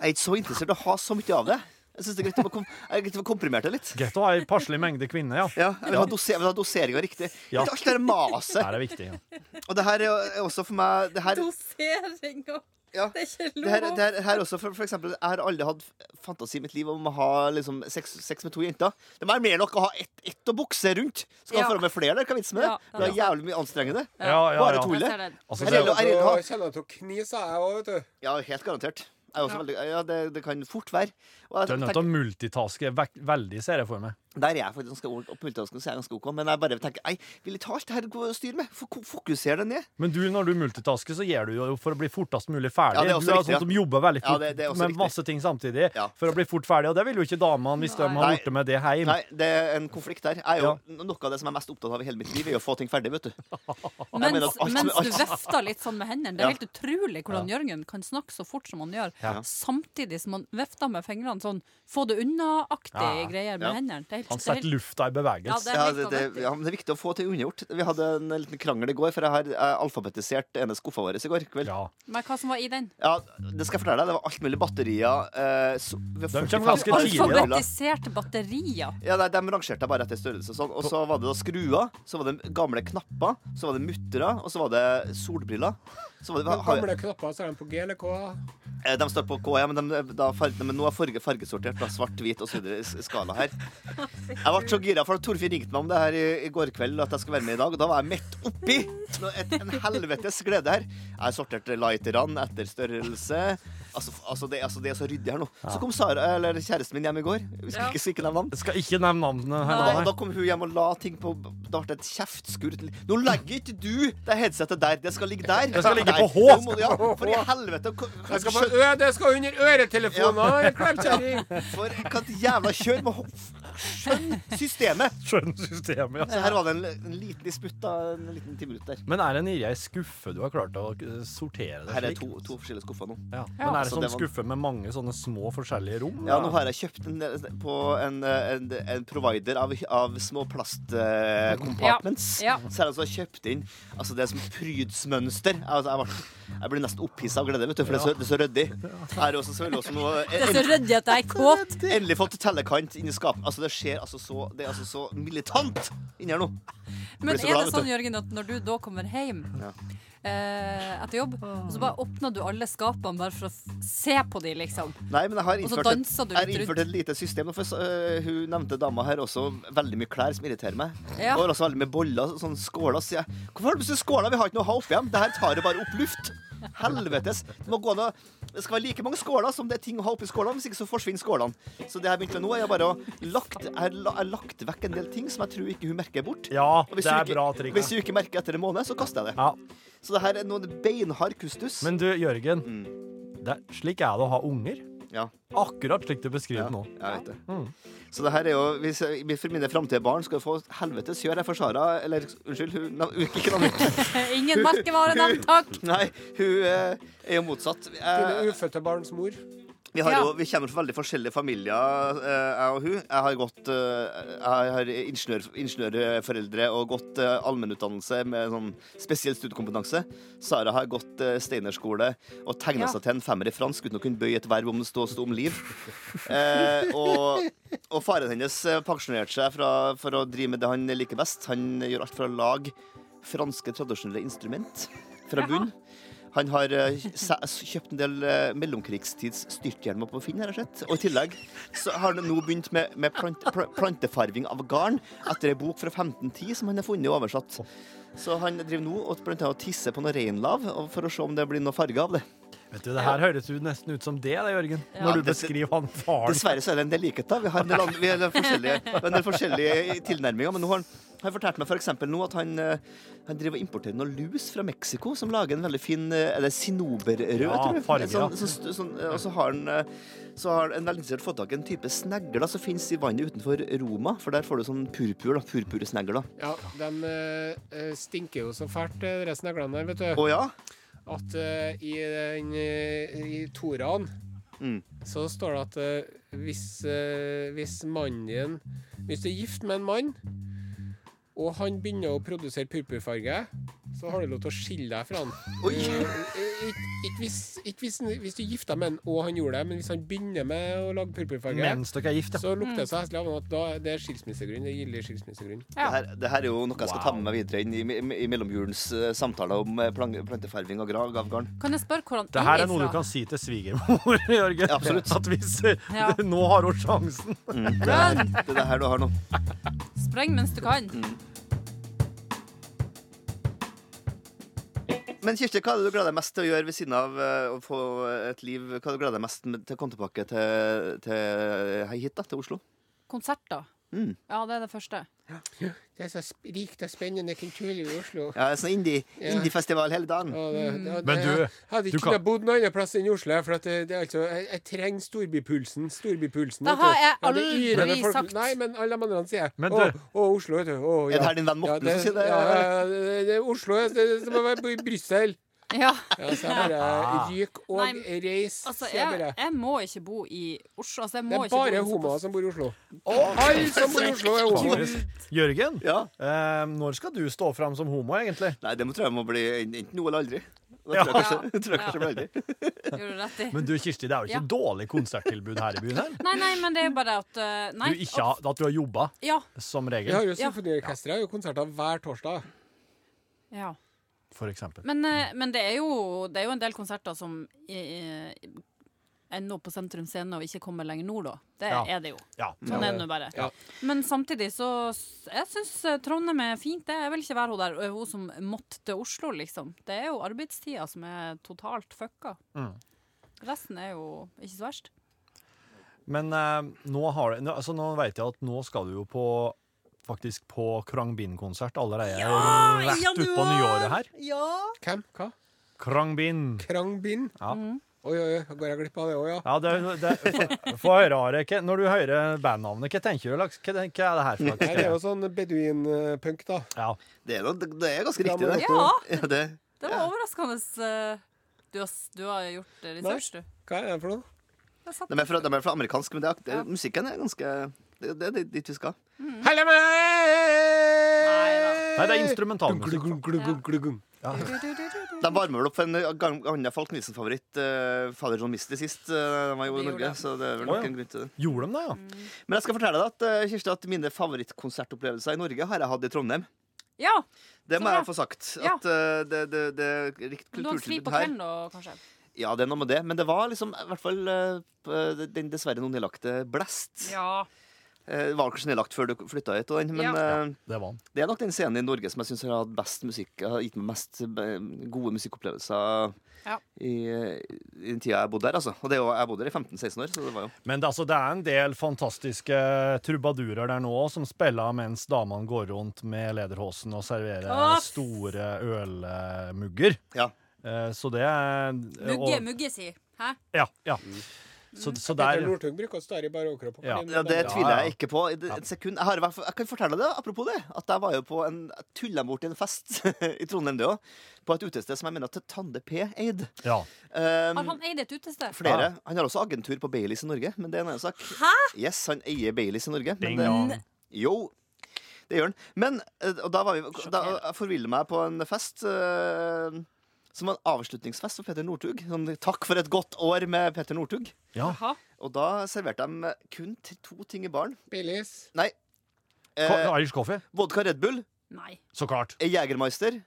Jeg er ikke så interessert i å ha så mye av det. Jeg synes det er greit å kom, jeg er greit å komprimere det litt. Greit å ha ei passelig mengde kvinner, ja. Ja, jeg vil ha, doser, jeg vil ha doseringa riktig. Ja. Ikke alt det der maset. Det er viktig. Ja. Og det her er jo- er også for meg det her, Doseringa. Ja. Det er ikke det her, det her, her også, for, for eksempel, Jeg har aldri hatt fantasi i mitt liv om å ha liksom, sex, sex med to jenter. Det må være mer nok å ha ett ett å bukse rundt. Skal Ja. ha forhold med flere der, hva er vitsen med det? Ja, Det er ja. jævlig mye anstrengende. Ja, ja, Bare. Jeg det. Altså, er Kjenner kjenner at du kniser, jeg òg, vet du. Ja, helt garantert. Jeg er også Ja. veldig, ja, det, det kan fort være. Og du er nødt til å multitaske veldig, ser jeg for meg. Der er jeg faktisk ganske multitasking så er jeg ganske ok, men jeg bare tenker Nei, vil ikke ha alt det her å styre med. Fok- Fokuser det ned. Men du, når du multitasker, så gjør du jo for å bli fortest mulig ferdig. Ja, det er også du er riktig, sånn som jobber veldig Ja, fort det- det er med riktig. masse ting samtidig Ja. for å bli fort ferdig, og det vil jo ikke damene hvis de har gjort det med det hjem. Nei, det er en konflikt der. Jeg er jo, Noe av det som jeg er mest opptatt av i hele mitt liv, er å få ting ferdig, vet du. [LAUGHS] Mens, mener alt- mens alt- du vefter litt sånn med hendene. Det er Ja. helt utrolig hvordan Jørgen kan snakke så fort som han gjør, Ja. samtidig som han vefter med fingrene sånn få det unna-aktige Ja. greier med Ja. hendene. Helt, Han er setter lufta i Ja, bevegelse. det er Ja, det, det, ja, men det er viktig å få ting unnagjort. Vi hadde en liten krangel i går, for jeg har jeg alfabetisert ene skuffa vår i går kveld. Ja. Ja. Men hva som var i den? Det skal jeg fortelle deg. Det var alt mulig batterier. Eh, så, vi har De 45 kommer ganske tidlig, da. Alfabetiserte batterier. Ja, de, de rangerte jeg bare etter størrelse sånn. Og så var det da skruer, så var det gamle knapper, så var det muttere, og så var det solbriller. Så var det, De har, gamle knapper, så er de på G eller K? eh, de står på K, ja, men, de, da, farge, men nå er farge, fargesortert. Da, svart, hvit og så skala her. [LAUGHS] Jeg ble så gira, for Torfinn ringte meg om det her i, i går kveld, at jeg skulle være med i dag. Og da var jeg midt oppi et, en helvetes glede her. Jeg har sortert lighterne etter størrelse. Altså, altså, det, altså, det er så ryddig her nå. Så kom Sara, eller kjæresten min hjem i går. Vi skal Ja. ikke ikke nevne navn. Skal ikke nevne navnene her. Da, da kom hun hjem og la ting på Da ble det et kjeftskur. Nå legger ikke du det headsetet der. Det skal ligge der. Det skal ligge Der. på H. Må Ja, for i helvete. Det skal, på ø, det skal under øretelefoner, klempkjerring! [LAUGHS] For hva jævla kjør med Skjønn systemet. Skjønn systemet, ja. Så her var det en, en liten disputt. En liten ti minutter der. Men er det en ei skuffe du har klart å sortere det Her er to, to forskjellige skuffer nå. Ja. Men er det så sånn det var- skuffe med mange sånne små forskjellige rom? Ja, nå har jeg kjøpt en, på en, en, en provider av, av små plastcompartments. Ja, ja. Så har jeg altså kjøpt inn Altså, det er som prydsmønster. Altså, jeg, ble, jeg blir nesten opphissa av glede, vet du, for det er så, det er så ryddig. Her er også så også noe Det er så ryddig at jeg er kåt. Endelig fått tellekant inni skapet. Altså, det skjer altså så Det er altså så militant inni her nå. Men er det sånn. Jørgen, at når du da kommer hjem Ja. eh, etter jobb, og så bare åpner du alle skapene bare for å se på dem liksom? Nei, men jeg har innført, et, jeg har innført et lite system. For uh, hun nevnte dama her også veldig mye klær som irriterer meg. Ja. Og også veldig mye boller, sånn skåler. Så jeg. Hvorfor har du så skåler? Vi har ikke noe å ha oppi dem. Det her tar jo bare opp luft. Helvetes. Det, an det skal være like mange skåler som det er ting å ha oppi skålene. Hvis ikke så forsvinner skålene. Så det jeg begynte med nå, er bare å lagt, jeg jeg lagt vekk en del ting som jeg tror ikke hun merker bort. Ja, det er ikke- bra trikk. Hvis hun ikke merker etter en måned, så kaster jeg det. Ja. Så det her er noen beinhard kustus. Men du, Jørgen. Mm. Det, er- slik er det å ha unger. Ja. Akkurat slik du beskriver Ja, nå. jeg vet det. Mm. Så det her er jo hvis jeg, For mine framtidige barn skal få helvetes kjør her for Sara Eller unnskyld, hun nav- ikke navnet. [LAUGHS] Ingen merkevarenavn, takk! Nei, hun eh, er jo motsatt. Dine Jeg, ufødte barns mor. Vi, har jo, vi kommer fra veldig forskjellige familier, eh, jeg og hun. Jeg har gått eh, Jeg har ingeniør, ingeniørforeldre og gått eh, allmennutdannelse med sånn spesiell studiekompetanse. Sara har gått Steinerskole og tegna seg til en femmer i fransk uten å kunne bøye et verb om det stod stod om liv. Eh, og, og faren hennes pensjonerte seg fra, for å drive med det han liker best. Han gjør alt for å lage franske tradisjonelle instrument fra Jaha. Han har eh, kjøpt en del eh, mellomkrigstids styrthjelmer på Finn, sett. Og i tillegg så har han nå begynt med, med plante, plantefarving av garn etter ei bok fra 1510 som han har funnet og oversatt. Så han driver nå og blant annet tisser på noe reinlav for å se om det blir noe farge av det. Vet du, Det her høres jo nesten ut som det, da, Jørgen. Ja. Når du beskriver han faren. Dessverre så er det en del likheter. Vi har en del, andre, vi har en del forskjellige, en del forskjellige tilnærminger. Men nå har han, han fortalt meg for eksempel nå at han, eh, han driver og importerer noe lus fra Mexico som lager en veldig fin eh, Er det sinoberrød, Ja, tror jeg? farge, ja. Sånn, så, sånn, og så har han eh, så har en veldig interessert fått tak i en type snegler som finnes i vannet utenfor Roma. For der får du sånn purpur, da, purpursnegler. da. Ja, de øh, stinker jo så fælt, de sneglene der, vet du. Å ja? At uh, i, den, eh, i Toraen Mm. så står det at uh, hvis, uh, hvis mannen din Hvis du er gift med en mann, og han begynner å produsere purpurfarge, så har du lov til å skille deg fra han. Oi. Eh, eh, Ikke hvis, hvis, hvis du gifter med han og han gjorde det, men hvis han begynner med å lage purpurfarge, Mens dere er gift, ja. så lukter det så heslig av han at da, det er skilsmissegrunn. Det er gyldig skilsmissegrunn. Ja. Det, her, det her er jo noe jeg skal ta med meg videre inn i, i, i mellomjulens uh, samtaler om plan- plantefarving og grag av garn. Kan jeg spørre hvordan Det her er noe du kan si til svigermor, [LAUGHS] Jørgen. Ja, absolutt. At hvis Ja. [LAUGHS] Nå har hun sjansen. Mm. Det, er, det er det her du har nå. Spreng mens du kan. Men Kirsti, hva er det du gleder deg mest til å gjøre ved siden av eh, å få et liv? Hva er det du gleder deg mest til å komme tilbake til, til hit, da, til Oslo? Konserter. Mm. Ja, det er det første. Det er så rikt og spennende kulturliv i Oslo. Ja, sånn indie- Ja. indiefestival hele dagen. Ja, det, det, Men du, jeg hadde du ikke kan- bodd noen annen plass enn i Oslo. For at det, det er altså, jeg, jeg trenger storbypulsen. Storbypulsen. Det har jeg Ja, det yrer folk- sagt. Nei, men alle de andre sier Men Å, du- å, Oslo, vet du. Å, Er det her din venn Morten ja, som sier det? Ja, ja, det, det, Oslo det, det må være i Brussel. Ja. Ja, så jeg bare ryk og Nei, reis. Altså, sier jeg jeg, bare. jeg må ikke bo i Oslo. Altså, jeg Det er ikke bare homoer som bor i Oslo. Alle som bor i Oslo, er homoer. Jørgen, Ja. eh, når skal du stå fram som homo, egentlig? Nei, det må tror jeg må bli enten nå eller aldri. Ja. kanskje, [LAUGHS] i. Men du, Kirsti, det er jo ikke Ja. dårlig konserttilbud her i byen her. Nei, nei, men det er jo bare at uh, Nei. Du ikke har, at du har jobba, Ja. som Vi regel, har jo symfoniorkesteret og konserter hver torsdag. ja. For eksempel. Men, eh, men det, er jo, det er jo en del konserter som eh, ender opp på Sentrum Scene og ikke kommer lenger nord, da. Det Ja. er det jo. Ja. Sånn er det nå bare. Ja. Men samtidig så Jeg syns Trondheim er fint, det. Jeg vil ikke være hun der hun som måtte til Oslo, liksom. Det er jo arbeidstida som er totalt fucka. Mm. Resten er jo ikke så verst. Men eh, nå, har det, altså, nå vet jeg at nå skal du jo på faktisk på Krang Bin-konsert allerede rett utpå nyåret her. Ja! Hvem? Hva? Krang Bin. Krangbind? Ja. Mm. Oi, oi, oi. Går jeg glipp av det òg, ja? Ja, det, det, få- høre, Are. hva- Når du hører bandnavnet, hva tenker du? Hva, hva er det her for Her er jo slags? sånn beduinpunk, da. Ja. Det er, det er ganske riktig, det. Ja, [LAUGHS] Ja, det. det var overraskende. eh, Du har, du har gjort eh, research, du. Hva er det for noe? De er fra, de er fra amerikansk, men det er, det, Ja. musikken er ganske Det, det er dit vi skal. Helle meg! Nei, det er instrumentalmusikk. Du. De varmer vel opp for en annen Falk Nilsen-favoritt, uh, Fader John Misty, sist uh, de var jo i Norge. Så det er vel nok oh, ja. en grunn til det. Gjorde de det, ja? Men jeg skal fortelle deg at eh, Kirsti, at mine favorittkonsertopplevelser i Norge har jeg hatt i Trondheim. Ja, Det må jeg få sagt. Ja. At uh, det, det, det er rikt her. du har fri kulturtilbud på kvelden kanskje? Ja, det er noe med det. Men det var liksom i hvert fall uh, den dessverre noen nedlagte Blast. Ja. Eh, var kanskje nedlagt før du flytta hit, men Ja. eh, Det var det er nok den scenen i Norge som jeg syns har hatt best musikk Har gitt meg mest eh, gode musikkopplevelser Ja. i, i den tida jeg bodde der. Altså. Og det er jo, jeg bodde der i 15-16 år, så det var jo Men det, altså, det er en del fantastiske trubadurer der nå som spiller mens damene går rundt med lederhosen og serverer Åh! store ølmugger. Ja. Eh, Så det er Mugge, og- mugge si. Hæ? Ja. ja. Så, så Petter der Northug bruker å stå i bare overkropp. Ja. Ja, Det tviler jeg ikke på. I et sekund. Jeg, har, i hvert fall- jeg kan fortelle det, apropos det, at jeg var jo på en tulla bort i en fest [LAUGHS] i Trondheim, det òg. På et utested som jeg mener at Tande P eide. Ja. Um, Har han eid et utested? flere. Han har også agentur på Baileys i Norge, men det er en annen sak. Hæ? Yes, han eier Baileys i Norge. Men Ding dong. jo, det gjør han. Men eh, og da var vi Da jeg meg på en fest eh, som var en avslutningsfest for Petter Northug. Sånn, takk for et godt år med Petter Northug. ja. Og da serverte de kun to ting i baren. Billies. Nei. Ko- Eh, Irish coffee. vodka Red Bull, Nei. Så klart. Jegermeister,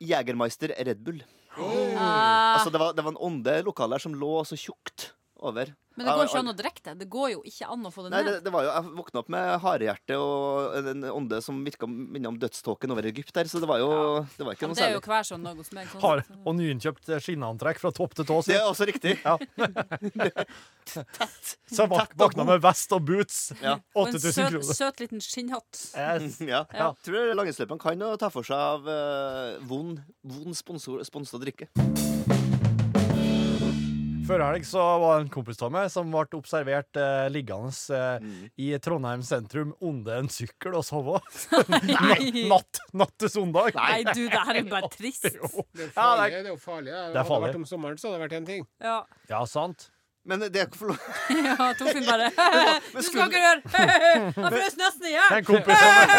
Jegermeister Red Bull. Ah, Altså, det var, det var en ånde lokal der som lå så tjukt over. men det går ikke an å drikke det. Det går jo ikke an å få det Nei, ned. det var jo, Jeg våkna opp med harehjerte og en ånde som virka minnet om dødståken over Egypt der, så det var jo det var ikke noe noe det er jo hver sånn noe hos meg. Sånn. Har, og nyinnkjøpt skinnantrekk fra topp til tå. Det er også riktig. Ja. [LAUGHS] Så jeg vak våkna med vest og boots. Ja. Og en søt, søt liten skinnhatt. Yes. [LAUGHS] Ja. Ja. Tror langrennsløperen kan ta for seg av uh, vond, vond sponsor, sponset drikke. Før helg så var det en kompis av meg som ble observert eh, liggende eh, i Trondheim sentrum under en sykkel og sove. [LAUGHS] Natt, natt til søndag. Nei, du, det her er [LAUGHS] bare trist. Det er jo farlig. det er jo farlig. Det er Hadde det vært om sommeren, så hadde det vært en ting. Ja, Ja, sant. Men det er ikke for lov [LAUGHS] ja Torfinn bare [LAUGHS] Du skal ikke røre! [LAUGHS] Han frøs nesten i hjel! En kompis som,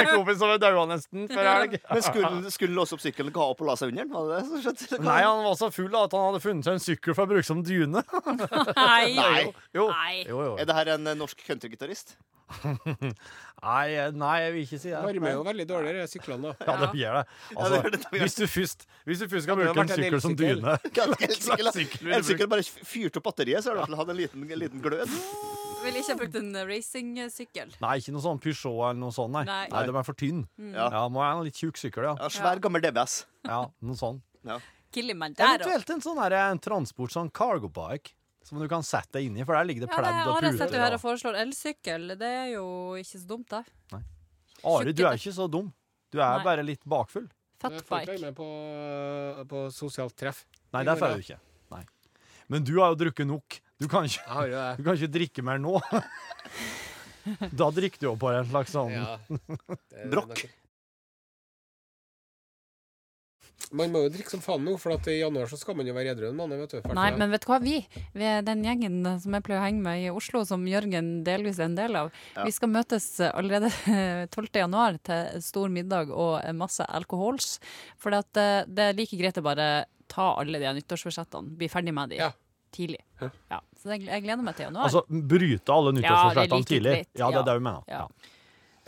en kompis som daua nesten før helg. Men skulle skulle låse opp sykkelen, ga opp og la seg under den? Var det det som skjedde? Nei, han var så full at han hadde funnet seg en sykkel for å bruke som dyne. Nei. Nei. Jo, Nei. jo, jo. Er det her en norsk countrygitarist? [LAUGHS] Nei, nei, jeg vil ikke si det. Varmer jo veldig dårligere syklene. da. Ja, det gjør det. Altså, det det, det hvis, du først, hvis du først skal bruke en sykkel som dyne [LAUGHS] En sykkel bare fyrt opp batteriet, så har du i hvert fall hatt en liten, liten glød. Ville ikke ha brukt en racingsykkel. Nei, ikke noe sånn Peugeot eller noe sånt, nei. Nei. Nei, de er for tynn. Ja. Ja, må være en litt tjukk sykkel, ja. Ja, svær, gammel DBS. ja noe sånn. Ja. Eventuelt en sånn her, en transport, sånn cargo bike, som du kan sette deg inni, for der ligger det Ja, det pledd og Are sitter jo her og puter. foreslår elsykkel. Det er jo ikke så dumt, det. Nei. Are, du er ikke så dum. Du er Nei. bare litt bakfull. Jeg får ikke være med på, på sosialt treff. Nei, der derfor er du ikke. Nei. Men du har jo drukket nok. Du kan ikke, ja, ja. [LAUGHS] du kan ikke drikke mer nå. [LAUGHS] Da drikker du jo på en slags sånn Ja. [LAUGHS] Brokk. Man må jo drikke som faen nå, for at i januar så skal man jo være edru en måned. vet du. Nei, men vet du hva? Vi, vi er den gjengen som jeg pleier å henge med i Oslo, som Jørgen delvis er en del av, Ja. vi skal møtes allerede [LAUGHS] 12. januar til stor middag og masse alkohols. For at eh, det er like greit å bare ta alle de nyttårsforsettene, bli ferdig med de Ja. tidlig. Ja. Ja. Så jeg, jeg gleder meg til januar. Altså bryte alle Ja, nyttårsforsettene like tidlig. Ja, det er det du mener. Ja.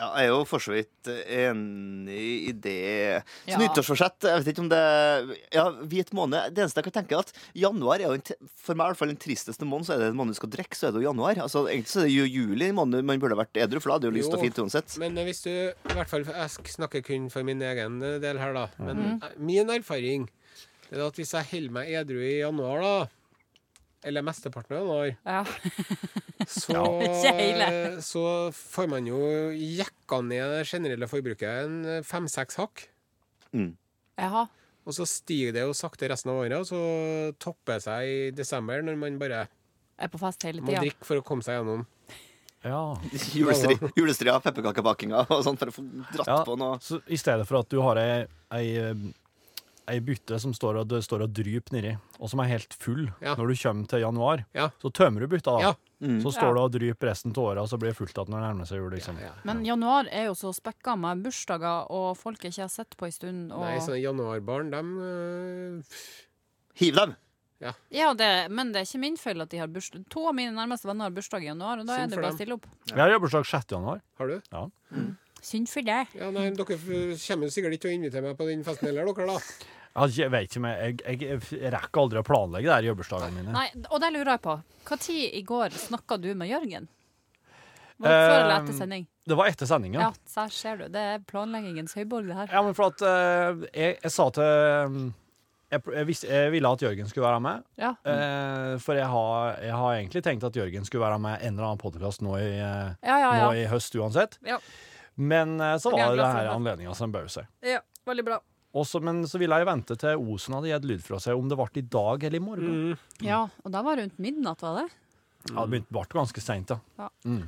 Ja. Jeg er jo for så vidt enig i det. Så Ja. nyttårsforsett, jeg vet ikke om det Ja, hvit måned. Det eneste jeg kan tenke er at januar er jo en, for meg i hvert fall den tristeste måneden. Så er det en måned du skal drikke, så er det jo januar. Altså Egentlig så er det jo juli måned man burde vært edru, for da er det jo lyst og fint uansett. Men eh, hvis du i hvert fall, Jeg snakker kun for min egen eh, del her, da. Men eh, min erfaring er at hvis jeg holder meg edru i januar, da eller mesteparten av januar, Ja. så, [LAUGHS] så får man jo jekka ned det generelle forbruket en fem-seks hakk. Mm. Jaha. Og så stiger det jo sakte resten av året, og så topper det seg i desember, når man bare er på fest hele må drikke for å komme seg gjennom. Ja. [LAUGHS] Julestri, julestria, pepperkakebakinga og sånn for å få dratt Ja. på noe. Så i stedet for at du har ei, ei, eh, ei bytte som står og, står og dryper nedi, og som er helt full Ja. når du kommer til januar, Ja. så tømmer du bytta. da. Ja. Mm. Så står det og dryper resten av året, og så blir det fullt igjen når det nærmer seg jul. liksom. Ja, ja. Men januar er jo så spekka med bursdager og folk jeg ikke har sett på en stund. Og... Nei, sånne januarbarn, de Hiv dem! Ja, det, men det er ikke min feil at de har bursdag. To av mine nærmeste venner har bursdag i januar, og da Synd er det bare å stille opp. Jeg har bursdag 6. januar. Har du? Synd for deg. Ja, nei, Dere kommer sikkert ikke til å invitere meg på den festen heller, dere, da. Jeg, jeg vet ikke, men jeg, jeg, jeg rekker aldri å planlegge det her jubileumsdagene mine. Nei, og det lurer jeg på. Hva tid i går snakka du med Jørgen? Var det før eller etter Eh, sending? Det var etter sending, Ja, der ser du. Det er planleggingens høyborg, det her. Ja, men for at uh, jeg, jeg sa til um, jeg, jeg, visste, jeg ville at Jørgen skulle være med. Ja. Uh, for jeg har, jeg har egentlig tenkt at Jørgen skulle være med en eller annen podkast nå, i, eh, Ja, ja, nå ja. i høst uansett. Ja. Men eh, så var det her anledninga som bød seg. ja veldig bra. Også, men så ville jeg vente til Osen hadde gitt lyd fra seg, om det ble i dag eller i morgen. Ja, og da var det rundt midnatt, var det? Ja, det ble ganske seint, ja. Ja. Mm.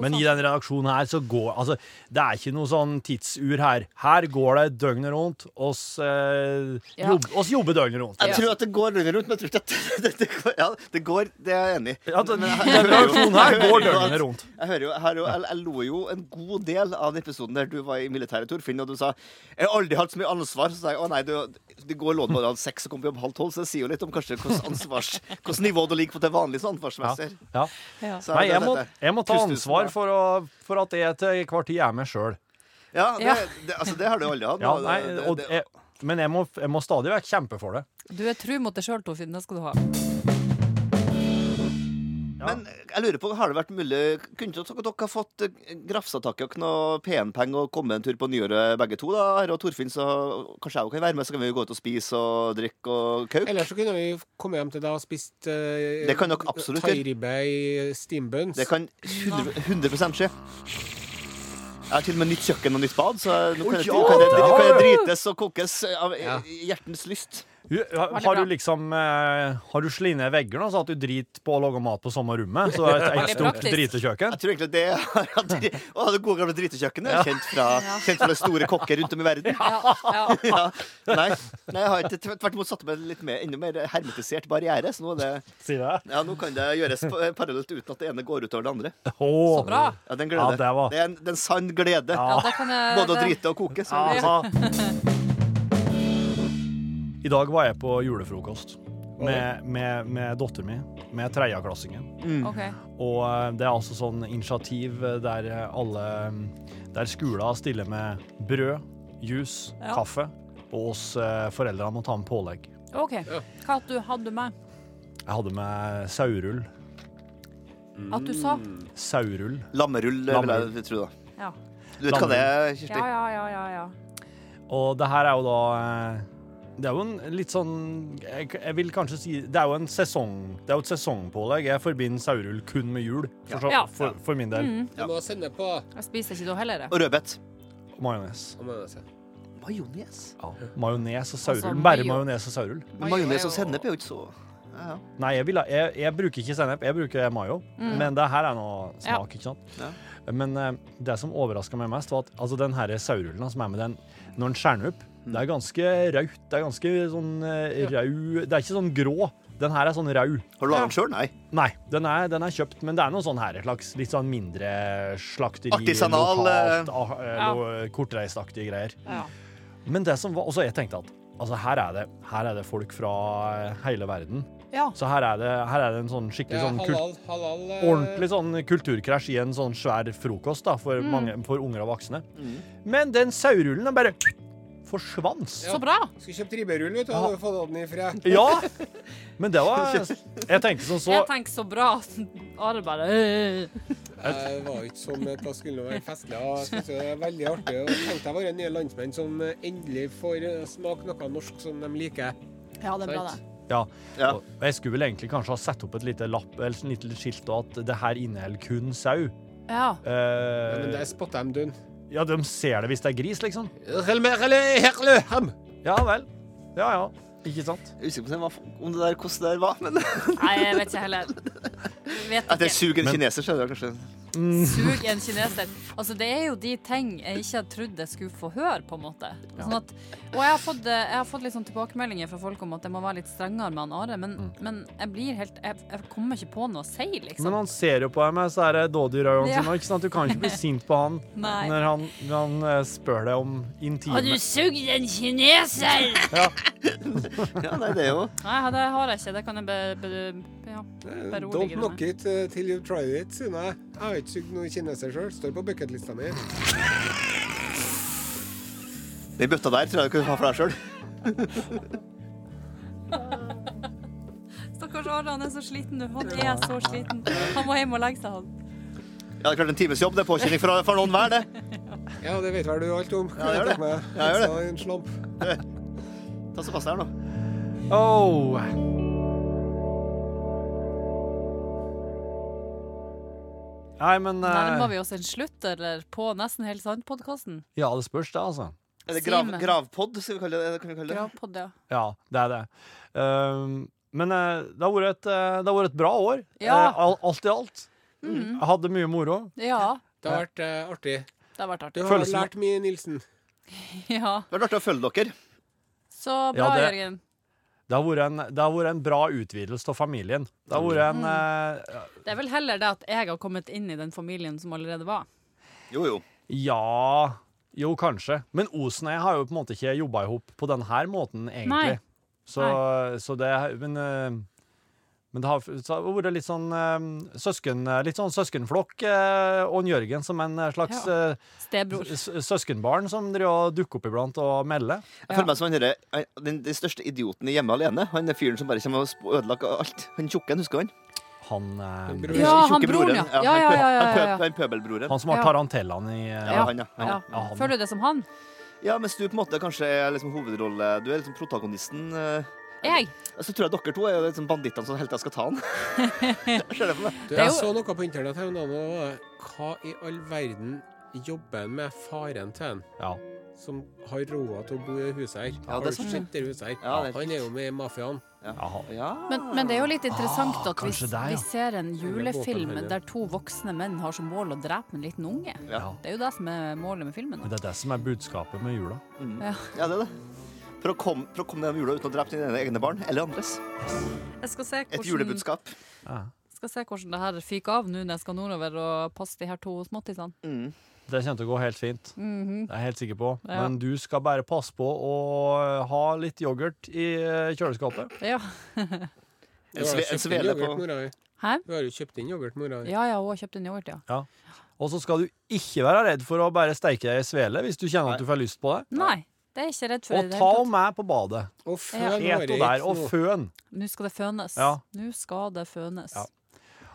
Men i den redaksjonen her så går Altså, det er ikke noe sånn tidsur her. Her går det døgnet rundt. Oss, eh, Ja. jobb, oss jobber døgnet rundt. Jeg tror at det går døgnet rundt, men jeg tror ikke at [LAUGHS] det, det, går, ja, det går. Det er jeg enig i. Ja, den, redaksjonen her går døgnet rundt. Jeg hører jo, jeg, hører jo, jeg, jeg lo jo en god del av den episoden der du var i militæret, Torfinn, og du sa Jeg har aldri hatt så mye ansvar. Så sa jeg å nei, du, det går lån på halv seks og kommer på jobb halv tolv, så det sier jo litt om kanskje hvordan nivå du ligger på til vanlig som Ja. ansvarsmester. Ja. Ja. Nei, jeg må, jeg må ta tusen ansvar for, å, for at jeg til hver tid er meg sjøl. Ja, det, Ja. det, altså, det har du aldri hatt. Ja, nei, Det- og det- jeg, Men jeg må, jeg må stadig vekk kjempe for det. Du er tru mot deg sjøl, Torfinn. Det skal du ha. Men jeg lurer på, har det vært mulig Kunne ikke dere, ha fått eh, i noe PN-penger og komme en tur på nyåret begge to? da, Herre og Torfinn, så kanskje jeg òg kan være med, så kan vi gå ut og spise og drikke og kauke? Ellers så kunne vi komme hjem til deg og spist uh, Det kan dere absolutt thairibbe i steambuns. Det kan 100, 100 skje. Jeg har til og med nytt kjøkken og nytt bad, så nå kan det, ja, kan det, det nå kan drites og kokes av Ja. hjertens lyst. Har du liksom eh, Har du slått vegger nå, så at du driter på å lage mat på samme rommet? Så det [LAUGHS] er et, et stort praktisk. dritekjøkken? Jeg tror egentlig det har hatt [LAUGHS] Å, det gode gamle dritekjøkkenet. Kjent, fra, kjent fra store kokker rundt om i verden. [LAUGHS] Ja, ja. Ja. Nei, nei, jeg har ikke tvert imot satt meg litt mer, enda mer hermetisert barriere. Så nå, er det, ja, nå kan det gjøres parallelt uten at det ene går utover det andre. Åh. Så bra. Ja, det er en Ja, det var- det, er en, det er en sann glede. Ja, Både å drite og koke. Så. I dag var jeg på julefrokost med, med, med datteren min, med tredjeklassingen. OK. Og eh, det er altså sånn initiativ eh, der alle Der skoler stiller med brød, juice, Ja. kaffe, og oss foreldrene må ta med pålegg. ok. Hva hadde du hadde med? Jeg hadde med saurull. At du sa? Saurull. Lammerull, vil Lammerull. jeg tro. da. Ja. Du vet hva det er, Ja, Kirsti? ja, ja, ja. ja. Og det her er jo da eh, Det er jo en litt sånn jeg, jeg vil kanskje si Det er jo en sesong Det er jo et sesongpålegg. Jeg forbinder saurull kun med jul, for, så, Ja. for, for min del. Mm. Du må sende på Jeg spiser ikke da heller. Og rødbet. Majones. Mener jeg? Majones. Ja. Majones og saurull. Altså, Bare majones og saurull. Majones og sennep er jo ikke så ja, ja. Nei, jeg, vil jeg, jeg bruker ikke sennep, jeg bruker mayo. Men det her er noe smak, Ja. ikke sant? Ja. Men uh, det som overraska meg mest, var at altså, den her saurullen som er med den når den skjærer den opp, Mm. Det er ganske raut. Det er ganske sånn uh, rau Det er ikke sånn grå. Den her er sånn rau. Har du laget den sjøl? Nei. Nei, den er, den er kjøpt, men det er noe sånn her slags litt sånn mindre slakteri. Artisanal, Lokalt, ah, eh, Ja. lo- kortreistaktige greier. Ja. Men det som var også jeg tenkte at altså her er det, her er det folk fra eh, hele verden. ja. Så her er det, her er det en sånn skikkelig Ja, sånn kul- halal, halal eh, ordentlig sånn kulturkrasj i en sånn svær frokost da, for, mange, for unger og voksne. Mm. Men den saurullen den bare forsvant. Så bra. Skulle kjøpt ribberull, vet du. Hadde fått den ifra Ja! Men det var [LAUGHS] Jeg tenkte som så Jeg tenker så bra. Are bare. Jeg var ikke som at det skulle være festlig. Jeg synes det er veldig artig. Og tenkte jeg var en nye landsmenn som endelig får eh, smake noe norsk som de liker. Ja, det er bra, det. Ja. Ja. Og jeg skulle vel egentlig kanskje ha satt opp et lite lapp eller et lite skilt og at det her inneholder kun sau. Ja. Ja, men det spotta de dun. Ja, de ser det hvis det er gris, liksom. Ja vel. Ja ja. Ikke sant? Jeg er usikker på om det var- om det der, hvordan det der var, men Nei, jeg vet ikke heller. Vet ikke. suger en kineser, skjønner du kanskje Sug en kineser. Altså, det er jo de ting jeg ikke hadde trodd jeg skulle få høre, på en måte. Sånn at, og jeg har, fått, eh, jeg har fått litt sånn tilbakemeldinger fra folk om at jeg må være litt strengere med han Are, men, men jeg blir helt jeg, jeg kommer ikke på noe å si, liksom. Men han ser jo på deg med så er dådyrøynene Ja. sine. Ikke sant? Du kan ikke bli [LAUGHS] sint på han når han, når han eh, spør deg om intime sugd en kineser? ja. [LAUGHS] Ja, det er jo Nei, det har jeg ikke. Det kan jeg be, be, ja, Don't knock it uh, till you try it, sier jeg. Jeg har ikke sugd noen kineser sjøl. Står på bucketlista mi. Den bøtta der tror jeg du kan ha for deg sjøl. [LAUGHS] Stakkars Are, han er så sliten nå. Han er så sliten. Han må hjem og legge seg, han. Ja, det er klart en times jobb. Det er påkjenning for, for noen hver, det. Ja, det vet vel du alt om. Ja, gjør det. Ja, gjør det. Så en slump. Ta så pass her nå. Oh. Nei, men eh, Nærmer vi oss en slutt, eller på Nesten helt sant-podkasten? Ja, det spørs, det, altså. Er det grav, gravpod, skal vi kalle det? Kan vi kalle det? Gravpod, ja. Ja, det er det. Um, men eh, det, har vært et, eh, det har vært et bra år. Ja. Eh, alt i alt. Mhm. Jeg hadde mye moro. Ja, Det har vært uh, artig. det har vært Du artig. har Følelsen- lært mye, Nilsen. [LAUGHS] Ja, Det har vært artig å følge dere. Så bra, Ja, det- Jørgen. Det har vært en, det har vært en bra utvidelse av familien. Det har vært en eh, Det er vel heller det at jeg har kommet inn i den familien som allerede var. Jo, jo. Ja Jo, kanskje. Men Osen og jeg har jo på en måte ikke jobba i hop på denne måten, egentlig. Nei. Så, så det Men, eh, Men det har, vært litt sånn eh, søsken, litt sånn søskenflokk, eh, og Jørgen som en slags ja. Søskenbarn som dukker opp iblant og melder. Jeg føler meg som han derre- den, den største idioten i Hjemme alene. Han er fyren som bare kommer og ødelegger alt. Han tjukken, husker han? Han, eh. Ja, han broren, ja. Ja, ja, ja, ja, ja. Han pøbelbroren. han som har tarantellene tarantellaen i eh, Ja, han, ja. Ja. ja, han. Føler du det som han? Ja, mens du på en måte kanskje er liksom hovedrolle Du er liksom protagonisten. eh, Jeg? Så tror jeg dere to er jo liksom bandittene som hele jeg skal ta han. [LAUGHS] Ser det for meg. Du, jeg så noe på internett her om dagen. Hva i all verden jobber han med faren til han? Ja. Som har råd til å bo i det huset her. Ja, det er det huset her? Ja, det er Han er jo med i mafiaen. Ja. Ja. Men, men det er jo litt interessant Ah, at vi, det, ja. vi ser en julefilm der to voksne menn har som mål å drepe en liten unge. Ja. Det er jo det som er målet med filmen. Men det er det som er budskapet med jula. Mm. Ja. ja, det er det. For å komme, for å komme gjennom jula uten å drepe dine egne barn eller andres. Jeg skal se Et hvordan, julebudskap. Jeg skal se hvordan det her fyker av nå når jeg skal nordover og passe de her to småttisene. Mm. Det kommer til å gå helt fint. Mhm. Det er jeg helt sikker på. Ja. Men du skal bare passe på å ha litt yoghurt i eh, kjøleskapet. Ja. Du En, har sve, en kjøpt inn svele yoghurt, på mora di. Hæ? Du har jo kjøpt inn yoghurt, mora di. Ja, ja, hun har kjøpt en yoghurt, ja. Og så skal du ikke være redd for å bare steike deg i svele hvis du kjenner Nei. at du får lyst på det. Nei, det er ikke redd for. Og ta og med på badet. Og føn ja. der, og føn. Nå skal det fønes. Ja. Nå skal det fønes. Ja.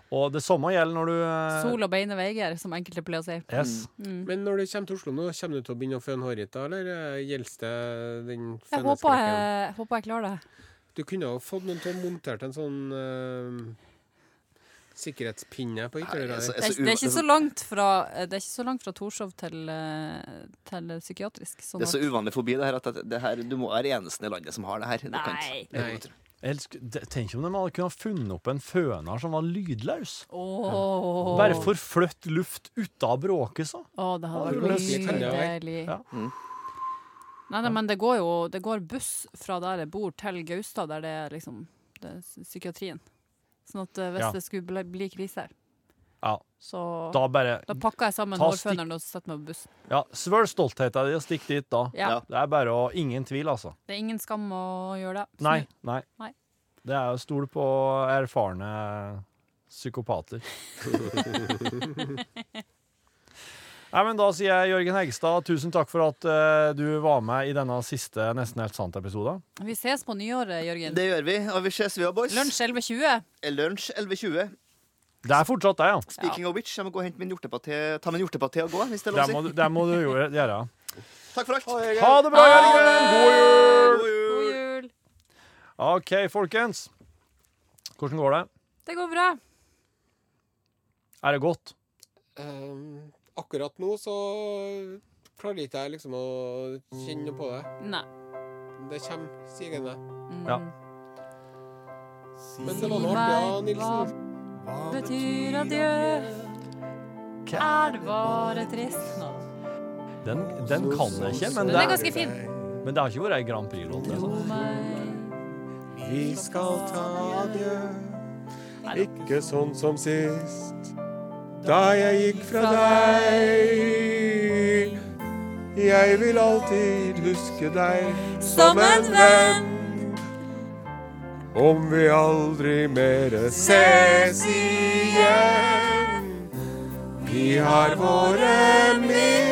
Og det samme gjelder når du eh, Sol og beine veier, som enkelte pleier å si. Yes. Mm. Men når du kommer til Oslo nå, kommer du til å begynne å føne håret ditt da, eller eh, gjelder det den Jeg håper jeg, jeg håper jeg klarer det. Du kunne jo fått noen til å montere en sånn eh, sikkerhetspinne på så- Det det det er ikke så langt fra Torshov til, eh, til psykiatrisk. Sånn Det er så uvanlig forbi det her at det, her, du må være eneste i landet som har det her. Det Nei. Nei. Elsker- Tenk om de hadde kunnet funnet opp en føner som var lydløs. Oh. Bare forflytt luft ut av bråket, så. Oh, det hadde vært nydelig. Ja. Mm. Nei, nei, men det går jo det går buss fra der jeg bor til Gaustad, der det er liksom det er psykiatrien. Sånn at eh, hvis Ja. det skulle bli, bli krise, Ja, så da, da pakker jeg sammen hårføneren og setter meg på bussen. Ja, Svøl stoltheten din og stikk dit da. Ja. Ja. Det er bare å Ingen tvil, altså. Det er ingen skam å gjøre det. Snu. Nei. Nei. Nei. Det er å stole på erfarne psykopater. [LAUGHS] [LAUGHS] Nei, men Da sier jeg Jørgen Hegstad, tusen takk for at uh, du var med i denne siste Nesten helt sant-episoden. Vi ses på nyåret, Jørgen. Det gjør vi, og vi ses vi, boys. Lunsj 11.20. Lunsj 11.20. Det er fortsatt det, ja. Speaking of which, jeg må gå og hente min hjortepaté Ta min hjortepaté og gå, hvis det er lov å må, si. du- det må du gjøre. Ja. Takk for alt. Ha det bra, Jørgen! God jul! God jul! God jul. OK, folkens. Hvordan går det? Det går bra. Er det godt? Um, akkurat nå så klarer ikke jeg liksom å kjenne noe på det. Nei. Det kommer sigende. Mm. Ja. Men det var noe artig, ja, Nilsen. Hva betyr adjø? Er det bare trist nå? Den, den kan jeg ikke, men Den det, er er, ganske fin. men det har ikke vært ei Grand Prix-låt. Altså. Vi skal ta adjø, ikke sånn som sist. Da jeg gikk fra deg. Jeg vil alltid huske deg Som en venn. Om vi aldri mere ses igjen. Vi har våre minner.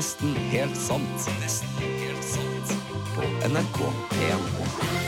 Nesten helt sant. Nesten helt sant. På NRK P1.